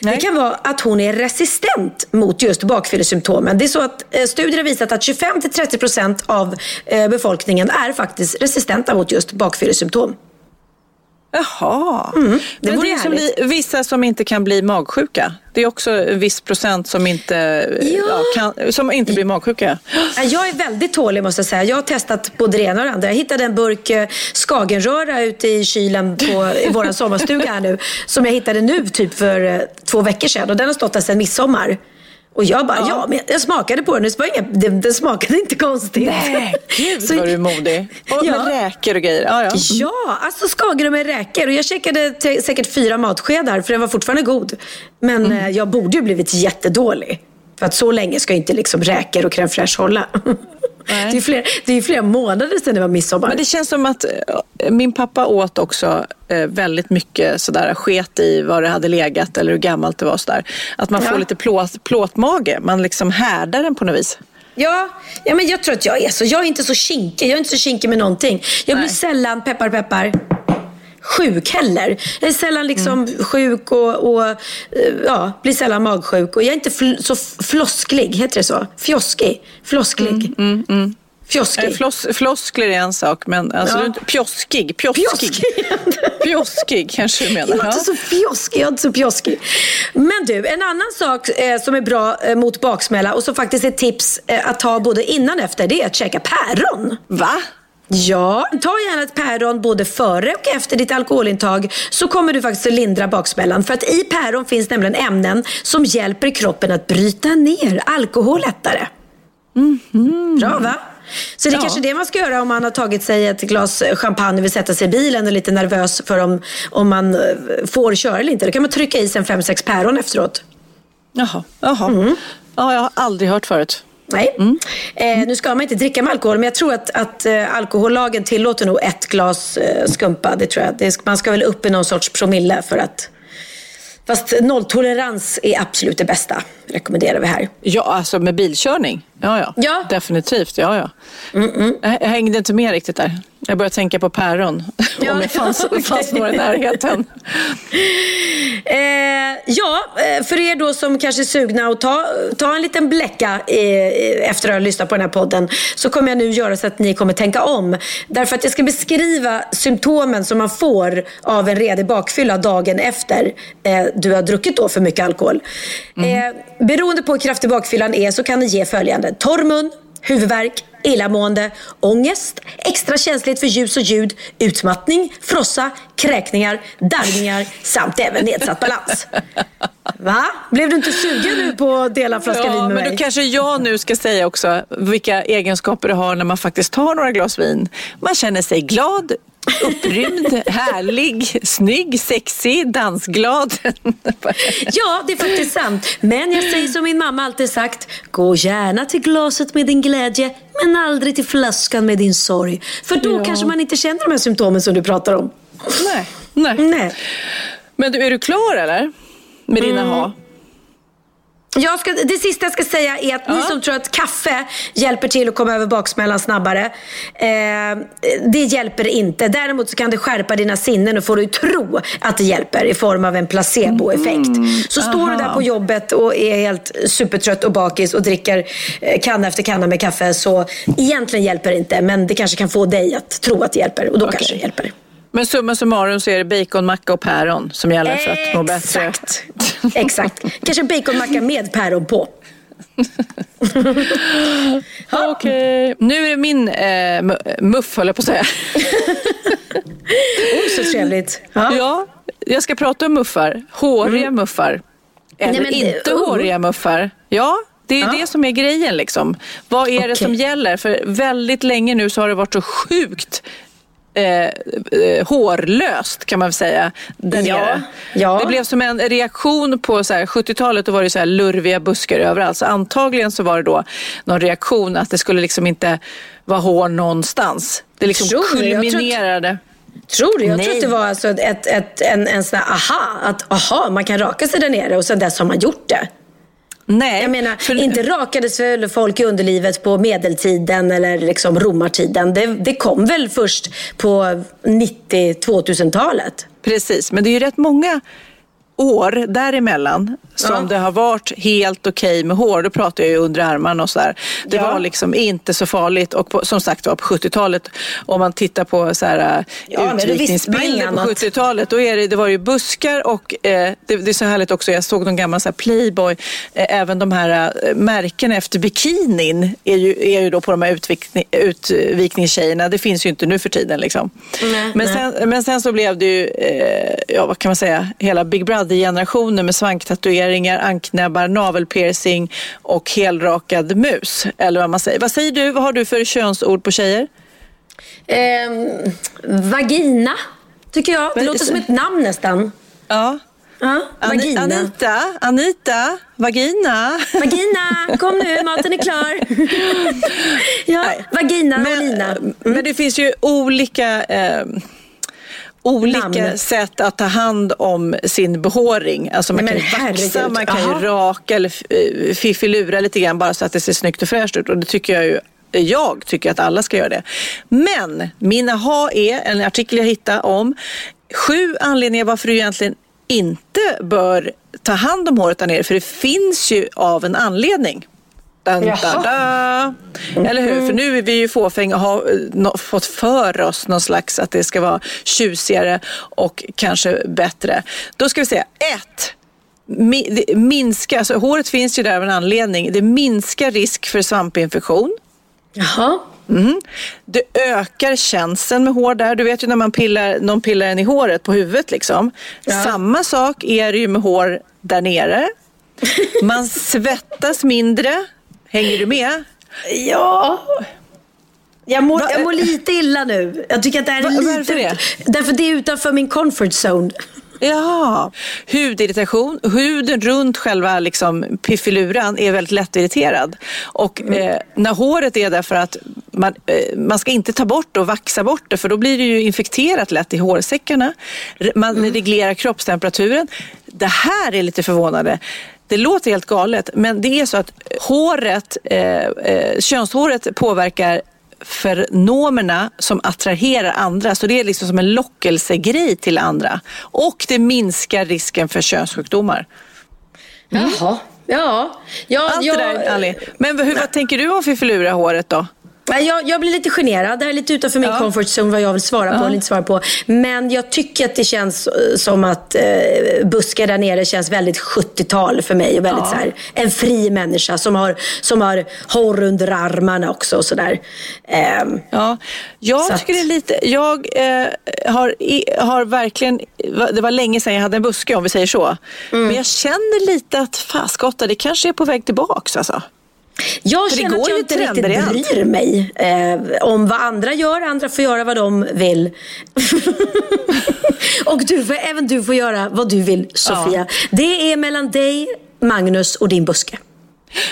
Det kan vara att hon är resistent mot just bakfyllesymptomen. Det är så att eh, studier har visat att 25-30% av eh, befolkningen är faktiskt resistenta mot just bakfyllesymptom. Jaha. det Men det är ju som härligt. bli, vissa som inte kan bli magsjuka. Det är också en viss procent som inte, ja. kan, som inte blir magsjuka. Ja, Jag är väldigt tålig måste jag säga. Jag har testat både det ena och det andra. Jag hittade en burk eh, skagenröra ute i kylen på i vår sommarstuga här nu. Som jag hittade nu typ för eh, två veckor sedan. Och den har stått där sedan midsommar. Och jag bara, ja, men jag smakade på den. Det var inga, den, den smakade inte konstigt. Nej, gud Så- vad du är modig. Och Ja. med räkor och grejer. Ja, ja. Ja, alltså skagen med räkor. Och jag checkade säkert fyra matskedar för den var fortfarande god. Men eh, jag borde ju blivit jättedålig. För att så länge ska inte liksom räkor och crème fraîche hålla. Det är, ju flera, det är flera månader sedan det var midsommar. Men det känns som att eh, min pappa åt också eh, väldigt mycket sådär sket i var det hade legat eller hur gammalt det var. Sådär. Att man Ja. får lite plåt, plåtmage. Man liksom härdar den på något vis. Ja, ja, men jag tror att jag är så. Jag är inte så kinkig. Jag är inte så kinkig med någonting. Jag blir sällan, peppar peppar, sjuk heller. Jag är sällan liksom sjuk och, och eh, ja, blir sällan magsjuk. Och jag är inte fl- så flosklig, heter det så? Fjoskig? Flosklig? Fjoskig. Eh, Floss, floskler är en sak, men alltså, Ja. pjoskig. Pjoskig. Pjoskig kanske du menar. Jag är inte så fjoskig, jag är inte så pjoskig. Men du, en annan sak eh, som är bra eh, mot baksmälla och som faktiskt är tips eh, att ta både innan och efter, det är att käka päron. Va? Ja, ta gärna ett päron både före och efter ditt alkoholintag så kommer du faktiskt att lindra baksmällan. För att i päron finns nämligen ämnen som hjälper kroppen att bryta ner alkohol lättare. Bra va? Så det är Ja. kanske det man ska göra om man har tagit sig ett glas champagne och vill sätta sig i bilen och är lite nervös för om, om man eh, får köra eller inte. Då kan man trycka i sig en fem sex päron efteråt. Jaha. Jaha. Ja, jag har aldrig hört förut. Nej. Eh, nu ska man inte dricka med alkohol, men jag tror att, att eh, alkohollagen tillåter nog ett glas eh, skumpa. Det tror jag. Det, man ska väl upp i någon sorts promille för att, Fast nolltolerans är absolut det bästa, rekommenderar vi här. Ja, alltså med bilkörning. Ja, ja. Ja. Definitivt. Ja, ja. Jag, jag hängde inte med riktigt där. Jag började tänka på päron. Om det fanns, okej. fanns några i närheten. Eh, ja, eh, för er då som kanske är sugna att ta, ta en liten bläcka eh, efter att ha lyssnat på den här podden så kommer jag nu göra så att ni kommer tänka om. Därför att jag ska beskriva symptomen som man får av en redig bakfylla dagen efter eh, du har druckit då för mycket alkohol. Eh, beroende på hur kraftig bakfyllan är så kan det ge följande. Torr mun, huvudvärk, illamående, ångest, extra känslighet för ljus och ljud, utmattning, frossa, kräkningar, darrningar samt även nedsatt balans. Va? Blev du inte sugen nu på att dela en flaska vin Ja, med men mig? då kanske jag nu ska säga också vilka egenskaper du har när man faktiskt tar några glas vin. Man känner sig glad, upprymd, härlig, snygg, sexig, dansglad. Ja, det är faktiskt sant. Men jag säger som min mamma alltid sagt. Gå gärna till glaset med din glädje, men aldrig till flaskan med din sorg. För då Ja. kanske man inte känner de här symptomen som du pratar om. Nej. Nej. Nej. Men du, är du klar eller? Med dina Mm. ha? Jag ska, det sista jag ska säga är att ni som tror att kaffe hjälper till att komma över baksmällan snabbare. Eh, det hjälper inte. Däremot så kan det skärpa dina sinnen och få dig att tro att det hjälper i form av en placeboeffekt. så står du aha. där på jobbet och är helt supertrött och bakis och dricker eh, kanna efter kanna med kaffe. Så egentligen hjälper det inte. Men det kanske kan få dig att tro att det hjälper. Och då kanske det hjälper. Men summa summarum så är det bacon, macka och päron som gäller för att må bättre. Exakt. Exakt. Kanske baconmacka med päron på. Okej. Nu är det min eh, mu- muff, höll jag på att säga. Oj, så trevligt. Ja. jag ska prata om muffar. Håriga muffar. Eller Mm. Nej, men, inte uh. håriga muffar. Ja, det är Ja. det som är grejen. Liksom. Vad är det Okej. som gäller? För väldigt länge nu så har det varit så sjukt eh, eh, hårlöst kan man väl säga där Ja, nere. ja. Det blev som en reaktion på så här, 70-talet då var det så här lurviga buskar överallt. Så antagligen så var det då någon reaktion att det skulle liksom inte vara hår någonstans. Det liksom Tror kulminerade. Tror du? Jag tror att det var alltså ett, ett, en, en sån här aha. Att aha, man kan raka sig där nere och sen dess har man gjort det. Nej, Jag menar, inte rakades väl folk i underlivet på medeltiden eller liksom romartiden. Det, det kom väl först på 90-2000-talet. Precis, men det är ju rätt många år däremellan som Ja. det har varit helt okej med hår. Då pratar jag ju under armarna och sådär. Det Ja. var liksom inte så farligt och på, som sagt var på 70-talet om man tittar på så här, Ja, visste man utvikningsbilder på annat. 70-talet då är det, det var ju buskar och eh, det, det är så härligt också. Jag såg någon gammal så här Playboy. Eh, även de här eh, märkena efter bikinin är ju, är ju då på de här utvikning, utvikningstjejerna. Det finns ju inte nu för tiden liksom. Nej, men, nej. sen, men sen så blev det ju, eh, ja vad kan man säga, hela Big Brother-generationen med svanktatueringar, anknäbbar, navelpiercing och helrakad mus. Eller vad man säger. Vad säger du? Vad har du för könsord på tjejer? Ehm, vagina, tycker jag. Det Men- låter som ett namn nästan. Ja. Ja, vagina. Anita, Anita, vagina. Vagina, kom nu, maten är klar. ja, vagina och Lina. Men det finns ju olika, eh, olika Namn. sätt att ta hand om sin behåring. Alltså man Nej, kan ju vaxa, man kan ju raka eller eh, fiffilura lite grann bara så att det ser snyggt och fräscht ut. Och det tycker jag ju jag tycker att alla ska göra det. Men min aha är en artikel jag hittade om sju anledningar varför du egentligen inte bör ta hand om håret där nere. För det finns ju av en anledning. Dun, Jaha. dun. Eller hur? För nu är vi ju fåfänga och har fått för oss någon slags att det ska vara tjusigare och kanske bättre. Då ska vi säga ett. Minska, alltså håret finns ju där av en anledning. Det minskar risk för svampinfektion. Jaha. Mhm. Det ökar känseln med hår där. Du vet ju när man pillar, någon pillar en i håret på huvudet. Liksom. Samma sak är det ju med hår där nere. Man svettas mindre. Hänger du med? Ja. Jag mår, jag mår lite illa nu. Jag tycker att det här är Va- lite... varför det? Därför det är utanför min comfort zone. Ja, hudirritation. Huden runt själva liksom, piffiluran är väldigt lättirriterad. Och eh, när håret är där för att man, eh, man ska inte ta bort och vaxa bort det för då blir det ju infekterat lätt i hårsäckarna. Man reglerar kroppstemperaturen. det här är lite förvånande. Det låter helt galet, men det är så att håret, eh, eh, könshåret påverkar fenomerna som attraherar andra. Så det är liksom som en lockelsegrej till andra. Och det minskar risken för könssjukdomar. Mm. Jaha. Ja. ja Allt jag, det där, Ali. Men hur, vad tänker du om fiffilura-håret då? Jag, jag blir lite generad. Det här är lite utanför min comfort zone vad jag vill svara på Ja. eller inte svara på. Men jag tycker att det känns eh, som att eh, buskar där nere känns väldigt 70-tal för mig. Och väldigt Ja. så här, en fri människa som har, som har hår under armarna också och sådär. Ehm, Ja, jag Så att- tycker det är lite, jag eh, har, i, har verkligen, det var länge sedan jag hade en buske om vi säger så. Mm. Men jag känner lite att faskotta, det kanske är på väg tillbaks alltså. Jag För det känner att jag inte riktigt bryr mig eh, om vad andra gör. Andra får göra vad de vill. och du får, även du får göra vad du vill, Sofia. Det är mellan dig, Magnus och din buske.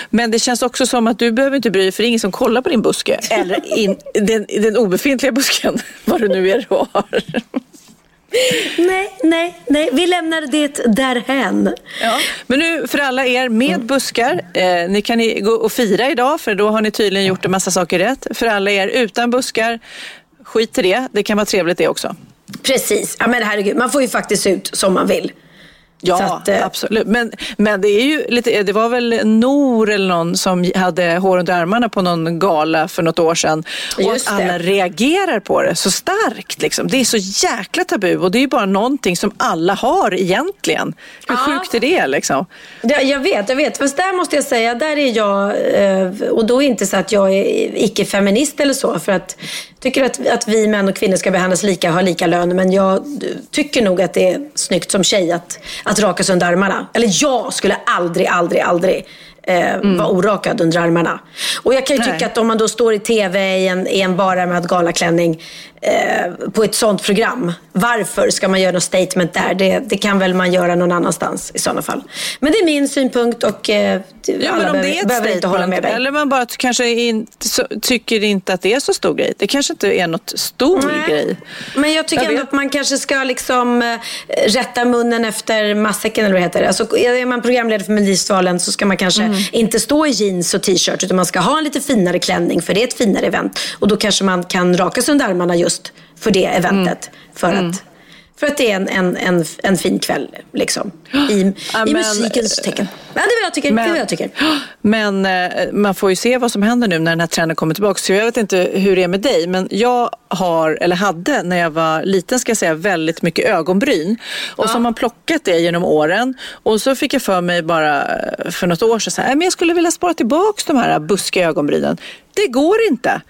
Men det känns också som att du behöver inte bry dig för det är ingen som kollar på din buske. Eller in, den, den obefintliga busken, vad det nu är du har. Nej, nej, nej. Vi lämnar det därhän. Ja. Men nu för alla er med buskar, eh, ni kan i- gå och fira idag för då har ni tydligen gjort en massa saker rätt. För alla er utan buskar, skit i det. Det kan vara trevligt det också. Precis. Ja, men herregud, man får ju faktiskt se ut som man vill. Ja, att, eh, absolut. Men, men det är ju lite, det var väl Nor eller någon som hade hår under armarna på någon gala för något år sedan. Och att det. alla reagerar på det så starkt. Liksom. Det är så jäkla tabu och det är ju bara någonting som alla har egentligen. Hur Ja. sjukt är det liksom? Ja, jag vet, jag vet. Fast där måste jag säga, där är jag, eh, och då är inte så att jag är icke-feminist eller så. För att tycker att, att vi män och kvinnor ska behandlas lika och ha lika lön. Men jag tycker nog att det är snyggt som tjej att, att raka sig under armarna. Eller jag skulle aldrig, aldrig, aldrig eh, vara orakad under armarna. Och jag kan ju Nej. tycka att om man då står i tv i en, i en barärmad galaklänning eh, på ett sånt program. Varför ska man göra något statement där? Det, det kan väl man göra någon annanstans i sådana fall. Men det är min synpunkt och eh, Ja, alla behöver, behöver inte hålla med mig. eller man bara kanske inte, så, tycker inte att det är så stor grej. Det kanske inte är något stor Nej. grej. Men jag tycker Jag ändå vet. att man kanske ska liksom eh, rätta munnen efter matsäcken eller vad det heter. Alltså, är man programledare för Melodifestivalen så ska man kanske Mm. Inte stå i jeans och t-shirt utan man ska ha en lite finare klänning för det är ett finare event. Och då kanske man kan raka sig under armarna just för det eventet. Mm. För, att, för att det är en, en, en, en fin kväll liksom. I, Ja, i men, musikens tecken. Ja, det är vad jag tycker. det är vad jag tycker. Men eh, man får ju se vad som händer nu när den här trenden kommer tillbaka. Så jag vet inte hur det är med dig, men jag har, eller hade när jag var liten, ska jag säga, väldigt mycket ögonbryn. Och så har man plockat det genom åren. Och så fick jag för mig bara eh, för något år sedan, så här, "Nej, men jag skulle vilja spara tillbaka de här buskiga ögonbrynen. Det går inte.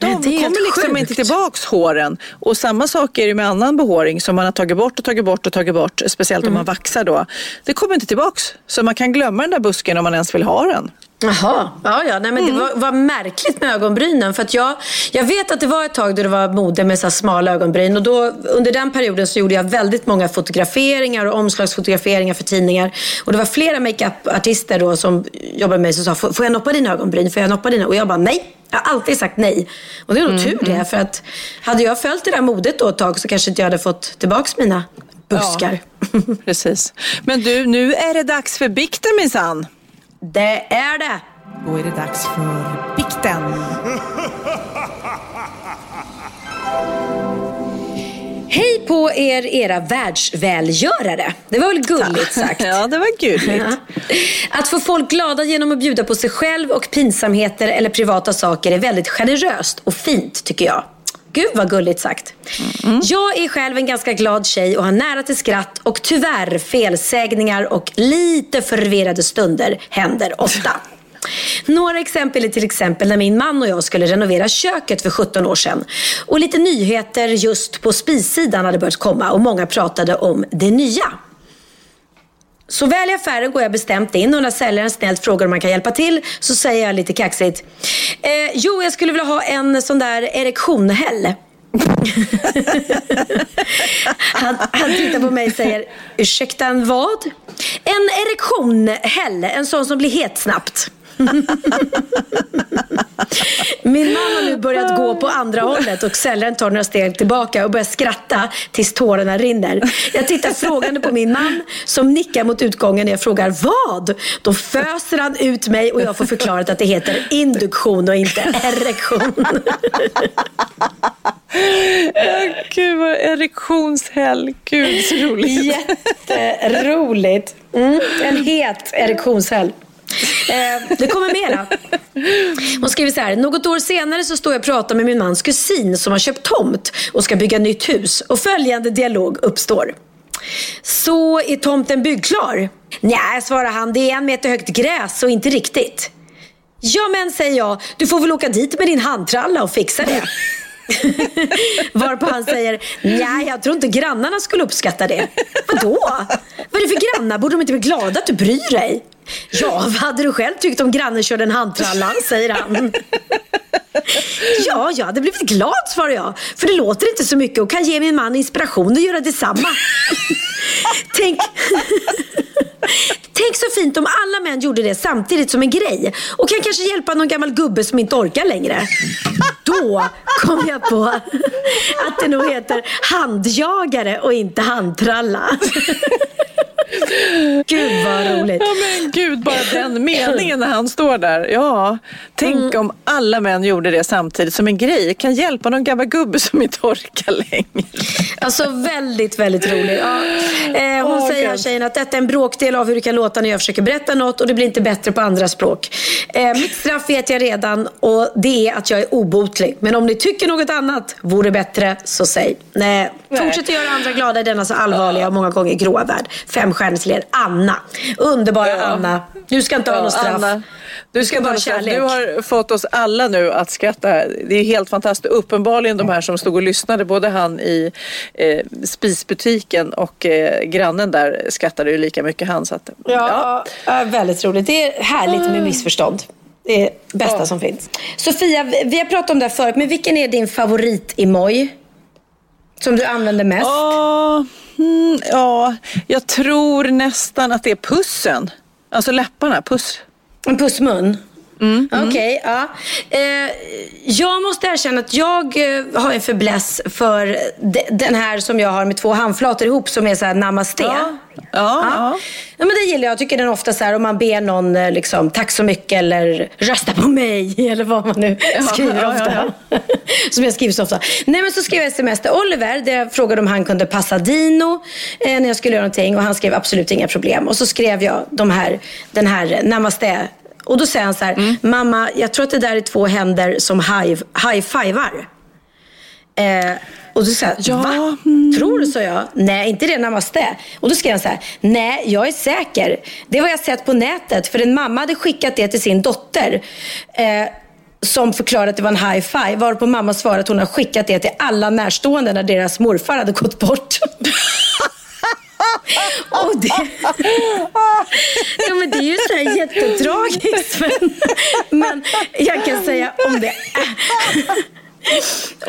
De kommer liksom sjukt. inte tillbaks håren. Och samma sak är det med annan behåring som man har tagit bort och tagit bort och tagit bort. Speciellt Mm. om man vaxar då. Det kommer inte tillbaks. Så man kan glömma den där busken om man ens vill ha den. Jaha, ja, ja. Nej, men Mm. det var, var märkligt med ögonbrynen. För att jag, jag vet att det var ett tag då det var mode med så här smala ögonbryn. Och då, under den perioden så gjorde jag väldigt många fotograferingar och omslagsfotograferingar för tidningar. Och det var flera makeup-artister då som jobbade med mig som sa, "Får- jag noppa dina ögonbryn? Får jag noppa dina? Och jag bara, nej. Jag har alltid sagt nej. Och det är nog Mm, tur det. För att hade jag följt det där modet då ett tag så kanske inte jag hade fått tillbaks mina buskar. Precis. Men du, nu är det dags för bikten minsann. Det är det. Då är det dags för bikten. Hej på er, era världsvälgörare. Det var väl gulligt sagt? Ja, det var gulligt. Att få folk glada genom att bjuda på sig själv och pinsamheter eller privata saker är väldigt generöst och fint tycker jag. Gud vad gulligt sagt. Jag är själv en ganska glad tjej och har nära till skratt och tyvärr felsägningar och lite förvirrade stunder händer ofta. Några exempel är till exempel när min man och jag skulle renovera köket för 17 år sedan. Och lite nyheter just på spissidan hade börjat komma och många pratade om det nya. Så väl i affären går jag bestämt in och när säljaren snällt frågar om man kan hjälpa till så säger jag lite kaxigt. Eh, jo, jag skulle vilja ha en sån där erektionhäll. han, han tittar på mig och säger, ursäkta en vad? En erektionhäll, en sån som blir het snabbt. Min man har nu börjat gå på andra hållet och säljaren tar några steg tillbaka och börjar skratta tills tårarna rinner. Jag tittar frågande på min man som nickar mot utgången när jag frågar vad? Då föser han ut mig och jag får förklarat att det heter induktion och inte erektion. Gud vad erektionshelg. Gud så roligt. Jätteroligt. Mm, en het erektionshelg. Eh, det kommer mera. Hon skriver så här. Något år senare så står jag och pratar med min mans kusin som har köpt tomt och ska bygga nytt hus. Och följande dialog uppstår. Så är tomten byggklar? Nej, svarar han. Det är en meter högt gräs och inte riktigt. Ja, men säger jag. Du får väl åka dit med din handtralla och fixa det. Varpå han säger, nej jag tror inte grannarna skulle uppskatta det. Vadå? Vad är det för grannar? Borde de inte bli glada att du bryr dig? Ja, vad hade du själv tyckt om grannen körde en handtralla? Säger han. Ja, jag hade blivit glad, svarar jag. För det låter inte så mycket och kan ge min man inspiration att göra detsamma. Tänk... Tänk så fint om alla män gjorde det samtidigt som en grej och kan kanske hjälpa någon gammal gubbe som inte orkar längre. Då kom jag på att det nog heter handjagare och inte handtralla. Gud vad roligt. Ja men gud, bara den meningen när han står där. Ja, tänk Mm. om alla män gjorde det samtidigt som en grej. Kan hjälpa någon gammal gubbe som inte orkar längre. Alltså väldigt, väldigt rolig. Ja. Eh, hon Åh, säger här tjejen att detta är en bråkdel av hur det kan låta när jag försöker berätta något och det blir inte bättre på andra språk. Eh, mitt straff vet jag redan och det är att jag är obotlig. Men om ni tycker något annat vore bättre så säg. Nej. Nej. Fortsätt att göra andra glada i denna så allvarliga och många gånger gråa värld. Fem er. Anna. Underbara Anna. Du ska inte ha något straff. Anna, du ska bara bara kärlek. Du har fått oss alla nu att skratta. Det är helt fantastiskt. Uppenbarligen de här som stod och lyssnade, både han i eh, spisbutiken och eh, grannen där skrattade ju lika mycket han. Så att, Ja, ja, väldigt roligt. Det är härligt med missförstånd. Det är det bästa som finns. Sofia, vi- har pratat om det här förut, men vilken är din favorit-emoj? Som du använder mest? Ja, mm, ja, jag tror nästan att det är pussen. Alltså läpparna, puss. En pussmun? Okej, ja. Eh, jag måste erkänna att jag eh, har en fäbless för de, den här som jag har med två handflator ihop som är så här namaste. Ja, ja. Ja, men det gillar jag. Jag tycker den ofta så här om man ber någon eh, liksom, tack så mycket eller rösta på mig eller vad man nu skriver ja, ofta. ja, Som jag skriver så ofta. Nej men så skrev jag sms till Oliver där jag frågade om han kunde passa Dino eh, när jag skulle göra någonting och han skrev absolut inga problem. Och så skrev jag de här, den här namaste och då säger han så här, mamma jag tror att det där är två händer som high- high-fivar. Eh, och då sa jag, va? Tror du? sa jag. Nej, inte det namaste. Och då skrev han så här, nej, jag är säker. Det har jag sett på nätet, för en mamma hade skickat det till sin dotter. Eh, som förklarade att det var en high five. Varpå mamma svarade att hon har skickat det till alla närstående när deras morfar hade gått bort. Och det, ja, men det är ju så här jättetragiskt. Men, men jag kan säga om det är,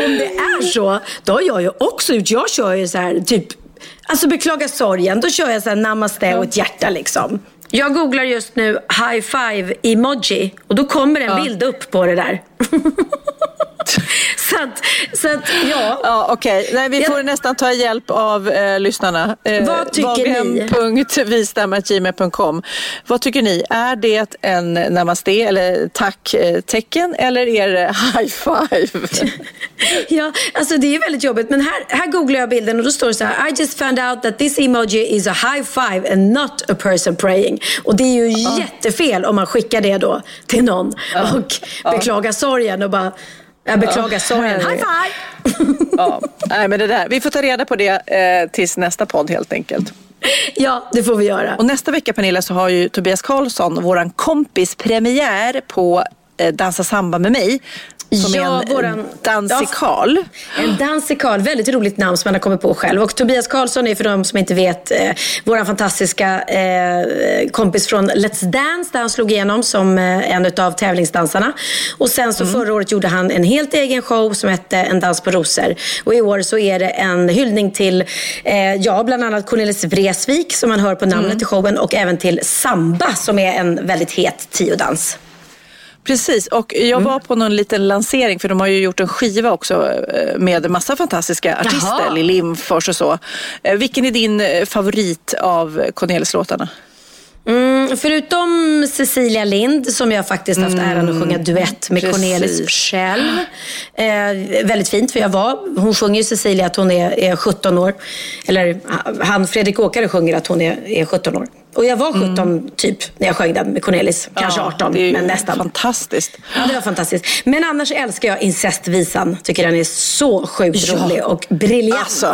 om det är så, då har jag ju också gjort. Jag kör ju så här typ, alltså beklaga sorgen. Då kör jag så här namaste och ett hjärta liksom. Jag googlar just nu high five emoji och då kommer en bild upp på det där. så att, så att ja. Ja, Okej, Nej, vi får nästan ta hjälp av eh, lyssnarna. Eh, Vad tycker ni? Vad tycker ni? Är det en namaste eller tack-tecken eller är det high five? Ja, alltså det är väldigt jobbigt. Men här, här googlar jag bilden och då står det så här. I just found out that this emoji is a high five and not a person praying. Och det är ju jättefel om man skickar det då till någon och beklagar sorgen och bara jag beklagar sorgen. High five! ja. Nej, men det där. Vi får ta reda på det eh, tills nästa podd helt enkelt. Ja, det får vi göra. Och nästa vecka Pernilla så har ju Tobias Karlsson, våran kompis, premiär på eh, Dansa samba med mig. Som Ja, är en våran- dansikal. En dansikal, väldigt roligt namn som han har kommit på själv. Och Tobias Karlsson är för de som inte vet eh, vår fantastiska eh, kompis från Let's Dance där han slog igenom som eh, en av tävlingsdansarna. Och sen så förra året gjorde han en helt egen show som hette En dans på rosor. Och i år så är det en hyllning till, eh, ja bland annat Cornelis Vreeswijk som man hör på namnet i showen och även till Samba som är en väldigt het tiodans. Precis, och jag Mm. var på någon liten lansering för de har ju gjort en skiva också eh, med massa fantastiska artister, Jaha. Lill Lindfors och så. Eh, Vilken är din eh, favorit av Cornelis-låtarna? Mm, förutom Cecilia Lind som jag faktiskt haft äran att sjunga duett med precis. Cornelis själv. Eh, väldigt fint för jag var, hon sjunger ju Cecilia att hon är, är 17 år. Eller han Fredrik Åkare sjunger att hon är, är 17 år. Och jag var 17 typ när jag sjöng den med Cornelis. Kanske Ja, 18 det är ju men nästan. Fantastiskt. Ja, det var fantastiskt. Men annars älskar jag incestvisan. Tycker den är så sjukt Ja. rolig och briljant. Alltså,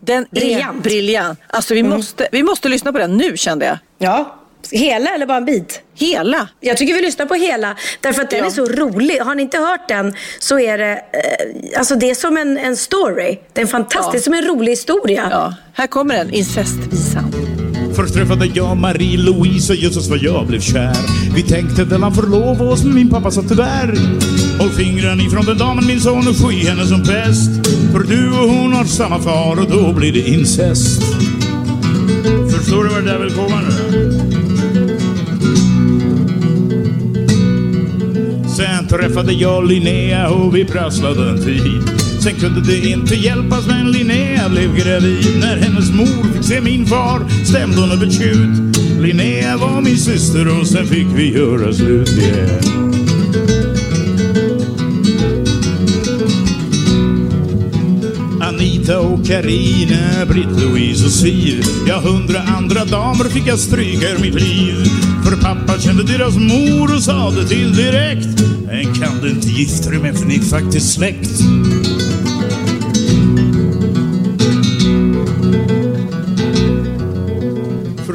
den är Briljant. briljant. Alltså, vi, måste, vi måste lyssna på den nu kände jag. Ja. Hela eller bara en bit? Hela. Jag tycker vi lyssnar på hela. Därför att den Ja. är så rolig. Har ni inte hört den så är det, eh, alltså det är som en, en story. Det är en fantastisk, som en rolig historia. Ja, här kommer den, incestvisan. Först träffade jag Marie-Louise och jösses vad jag blev kär. Vi tänkte väl han förlova oss men min pappa sa tyvärr. Håll fingrarna ifrån den damen min son och sky henne som pest. För du och hon har samma far och då blir det incest. Förstår du vad det där vill komma nu? Träffade jag Linnea och vi prasslade en tid. Sen kunde det inte hjälpas men Linnea blev gravid. När hennes mor fick se min far stämde hon över tjut. Linnea var min syster och sen fick vi göra slut yeah. Anita och Karina, Britt-Louise och Siv. Ja, hundra andra damer fick jag stryka ur mitt liv. För pappa kände deras mor och sa det till direkt. En kan du inte gifta dig med för ni är faktiskt släkt?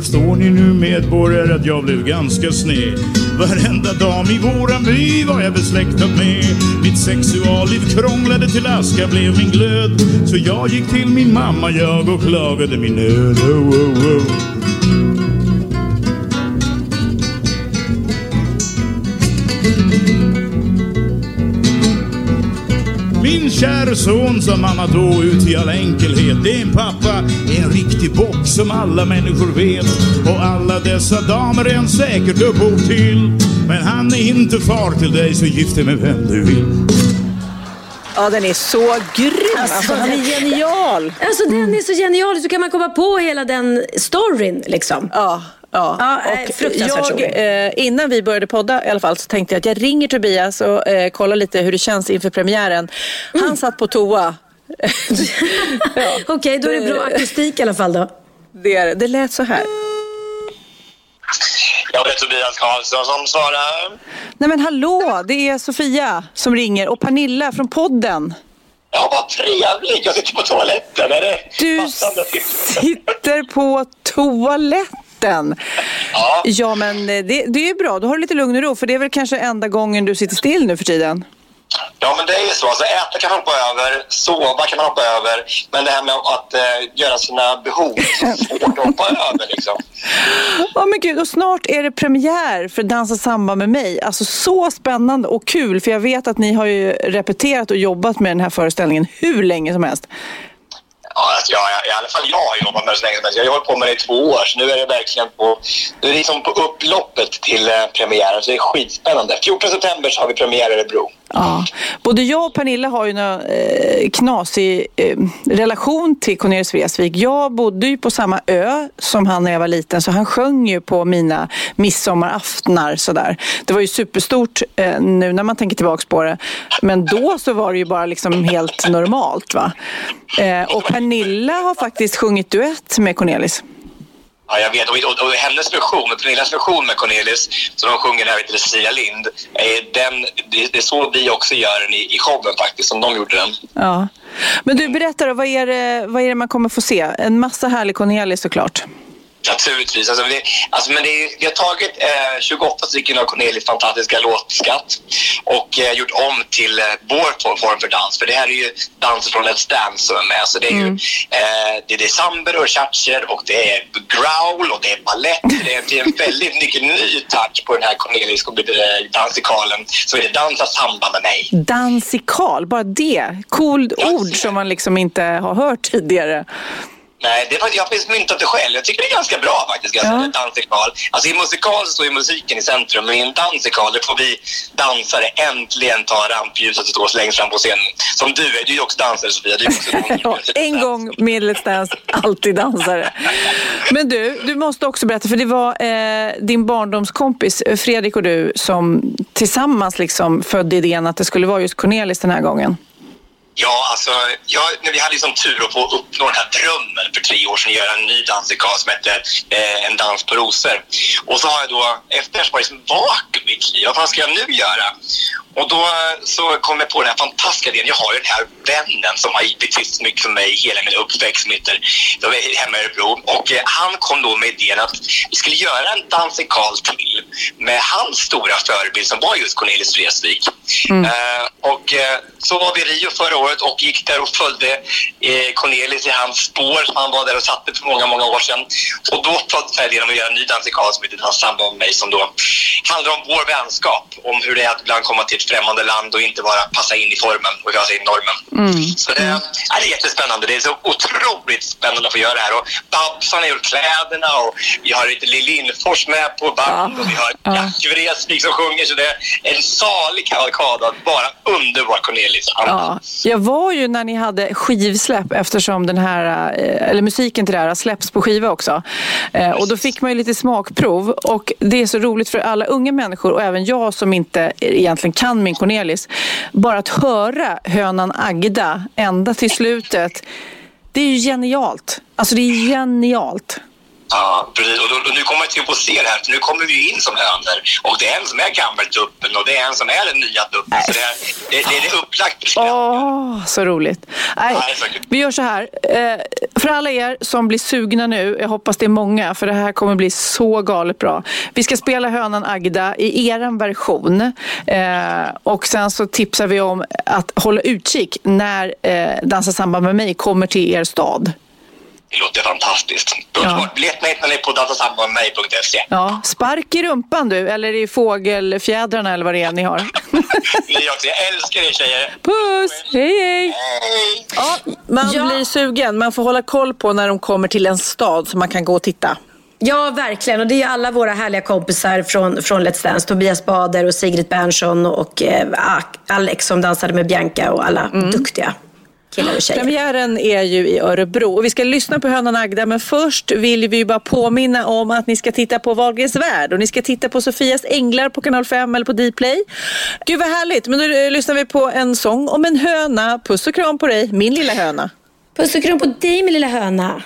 Förstår ni nu medborgare att jag blev ganska sned? Varenda dam i våran by var jag besläktad med. Mitt sexualliv krånglade till aska blev min glöd. Så jag gick till min mamma jag och klagade min nöd. Oh, oh, oh. Min kära son sa mamma då ut i all enkelhet. Det är en pappa, en riktig bock som alla människor vet. Och alla dessa damer är en säkert upphov till. Men han är inte far till dig så gift dig med vem du vill. Ja, den är så grym. Alltså, han är genial. Alltså den är så genialisk. Så kan man komma på hela den storyn liksom. Ja. Ja, Ja, eh, och fruktansvärt jag, eh, innan vi började podda i alla fall så tänkte jag att jag ringer Tobias och eh, kollar lite hur det känns inför premiären. Mm. Han satt på toa. Okej, då är det bra akustik i alla fall då. Det, är det. det lät så här. Ja, det är Tobias Karlsson som svarar. Nej men hallå, det är Sofia som ringer och Pernilla från podden. Ja, vad trevligt. Jag sitter på toaletten. Är det Du passande? sitter på toaletten. Ja. Ja men eh, det, det är bra, då har du lite lugn och ro för det är väl kanske enda gången du sitter still nu för tiden. Ja, men det är ju så. Alltså, äta kan man hoppa över, sova kan man hoppa över. Men det här med att eh, göra sina behov, är svårt att hoppa över liksom. Ja men gud, och snart är det premiär för Dansa samba med mig. Alltså så spännande och kul för jag vet att ni har ju repeterat och jobbat med den här föreställningen hur länge som helst. Ja, alltså, jag, I alla fall jag har jobbat med det så länge som helst. Jag har hållit på med det i två år, så nu är det verkligen på, nu är det liksom på upploppet till eh, premiären. Så det är skitspännande. 14 september så har vi premiär i Örebro. Ja. Både jag och Pernilla har ju en eh, knasig eh, relation till Cornelis Vreeswijk. Jag bodde ju på samma ö som han när jag var liten så han sjöng ju på mina midsommaraftnar sådär. Det var ju superstort eh, nu när man tänker tillbaka på det. Men då så var det ju bara liksom helt normalt va. Eh, och Pernilla har faktiskt sjungit duett med Cornelis. Ja, jag vet. Och, och, och hennes version, Pernillas version med Cornelis, som de sjunger här till Cecilia Lind, är den, det, det är så vi också gör den i, i showen faktiskt, som de gjorde den. Ja. Men du, berätta då, vad är, det, vad är det man kommer få se? En massa härlig Cornelis såklart. Naturligtvis. Alltså, det, alltså, men det, vi har tagit eh, 28 stycken av Cornelis fantastiska låtskatt och eh, gjort om till eh, vår form för dans. För det här är ju danser från Let's Dance som är med. Så det är ju eh, det, det är samber och chacher och det är growl och det är balett. Det är, det är en väldigt mycket ny touch på den här Cornelis dansikalen. Så är det dansa samba med mig. Dansikal, bara det. Coolt ord som man liksom inte har hört tidigare. Nej, det var, jag har faktiskt myntat det själv. Jag tycker det är ganska bra faktiskt. Ganska Ja. Dansikal. Alltså i musikal så står ju musiken i centrum, men i en dansikal det får vi dansare äntligen ta rampljuset och stå längst fram på scenen. Som du är, du är ju också dansare Sofia. Du är också Ja, en gång med Let's Dance, alltid dansare. Men du, du måste också berätta, för det var eh, din barndomskompis Fredrik och du som tillsammans liksom födde idén att det skulle vara just Cornelis den här gången. Ja, alltså, jag, när vi hade liksom tur att få uppnå den här drömmen för tre år sedan, göra en ny dansikal som hette eh, En dans på rosor. Och så har jag då, efter det så var det liksom vakuum i mitt liv. Vad fan ska jag nu göra? Och då eh, så kom jag på den här fantastiska idén. Jag har ju den här vännen som har betytt så mycket för mig hela min uppväxt som heter de är hemma i Örebro. Och eh, han kom då med idén att vi skulle göra en dansikal till med hans stora förebild som var just Cornelis Vreeswijk. Eh, och eh, så var vi i Rio förra året och gick där och följde eh, Cornelis i hans spår som han var där och satte för många, många år sedan. Och då föddes jag idén om att göra en ny dansikal som heter Dans samband med mig som då handlar om vår vänskap. Om hur det är att ibland komma till ett främmande land och inte bara passa in i formen och passa in normen. Så det, ja, det är jättespännande. Det är så otroligt spännande att få göra det här. Och Babsan har gjort kläderna och vi har lite Lill Lindfors med på band och vi har Jack Vreeswijk som sjunger. Så det är en salig kavalkad av bara underbar Cornelis. Ja, jag var ju när ni hade skivsläpp eftersom den här, eh, eller musiken till det här har släppts på skiva också. Eh, och då fick man ju lite smakprov och det är så roligt för alla unga människor och även jag som inte egentligen kan min Cornelis. Bara att höra hönan Agda ända till slutet. Det är ju genialt. Alltså det är genialt. Ja, precis. Och, då, och nu kommer jag till att se det här, för nu kommer vi in som hönor. Och det är en som är gammeltuppen och det är en som är den nya tuppen. Så det, är, det, det, det är upplagt Åh, så roligt. Nej, vi gör så här. Eh, För alla er som blir sugna nu, jag hoppas det är många, för det här kommer bli så galet bra. Vi ska spela hönan Agda i eran version. Eh, Och sen så tipsar vi om att hålla utkik när eh, Dansa samband med mig kommer till er stad. Det låter fantastiskt. Underbart. Biljettmätaren hittar ni på datasambandmedmej.se. Ja, spark i rumpan du, eller i fågelfjädrarna eller vad det är ni har. Jag älskar er tjejer. Puss! Hej hej! Ja, man blir sugen. Man får hålla koll på när de kommer till en stad så man kan gå och titta. Ja, verkligen. Och det är alla våra härliga kompisar från, från Let's Dance. Tobias Bader och Sigrid Bernson och eh, Alex som dansade med Bianca och alla duktiga killar och tjejer. Premiären är ju i Örebro och vi ska lyssna på Hönan Agda men först vill vi ju bara påminna om att ni ska titta på Wahlgrens värld och ni ska titta på Sofias Änglar på kanal 5 eller på Dplay. Gud vad härligt, men nu eh, lyssnar vi på en sång om en höna. Puss och kram på dig, min lilla höna. Puss och kram på dig min lilla höna.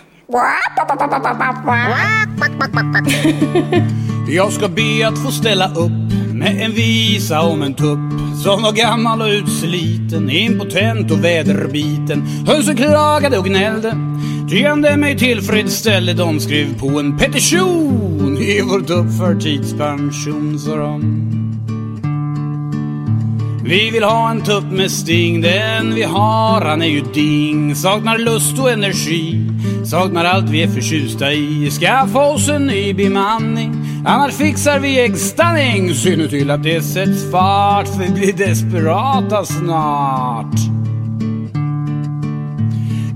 Jag ska be att få ställa upp en visa om en tupp som var gammal och utsliten, impotent och väderbiten. Hönsen klagade och gnällde, tyande mig tillfredsställde. De skrev på en petition i vår tupp för tidspension, sa de. Vi vill ha en tupp med sting, den vi har han är ju ding. Saknar lust och energi, saknar allt vi är förtjusta i. Skaffa oss en ny bemanning, annars fixar vi äggstanning. Se nu till att det sätts fart, för vi blir desperata snart.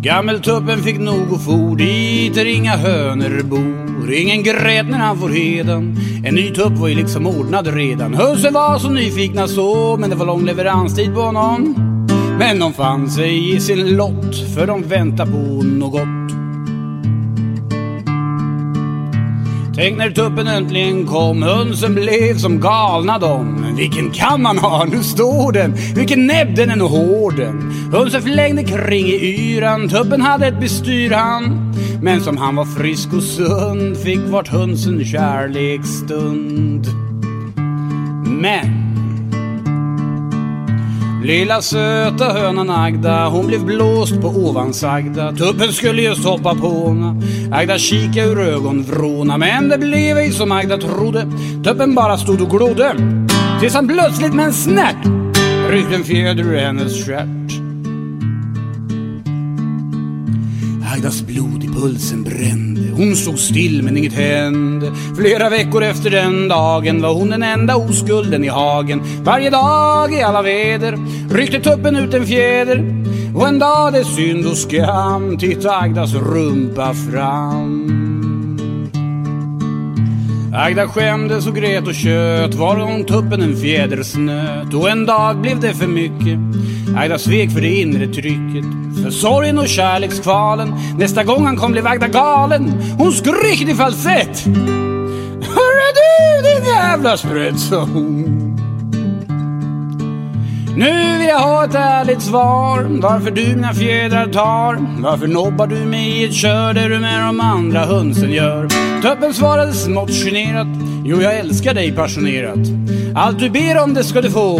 Gammeltuppen fick nog och for dit där inga hönor bor. Ingen grät när han får heden. En ny tupp var ju liksom ordnad redan. Husse var så nyfikna så, men det var lång leveranstid på honom. Men de fann sig i sin lott, för de väntar på något. Tänk när tuppen äntligen kom, hönsen blev som galna dom. Vilken kan man ha, nu står den, vilken näbb den är nog hård den. Hönsen flängde kring i yran, tuppen hade ett bestyr han. Men som han var frisk och sund fick vart hönsen kärleksstund. Men Lilla söta hönan Agda, hon blev blåst på ovansagda. Tuppen skulle just hoppa på hona. Agda kika ur ögonvråna, men det blev ej som Agda trodde. Tuppen bara stod och glodde. Tills han plötsligt med en snärt ryckte en fjäder ur hennes stjärt. Agdas blod i pulsen brände. Hon stod still men inget hände. Flera veckor efter den dagen var hon den enda oskulden i hagen. Varje dag i alla väder ryckte tuppen ut en fjäder. Och en dag det är synd och skam Titta Agdas rumpa fram Agda skämdes och grät och tjöt var gång tuppen en fjäder snöt och en dag blev det för mycket. Agda svek för det inre trycket, för sorgen och kärlekskvalen. Nästa gång han kom blev Agda galen. Hon skrek i falsett. Hörru du din jävla sprätt, sa hon. Nu vill jag ha ett ärligt svar Varför du mina fjädrar tar Varför nobbar du mig i ett kör där du med de andra hönsen gör Töppen svarade smått generat Jo, jag älskar dig passionerat Allt du ber om det ska du få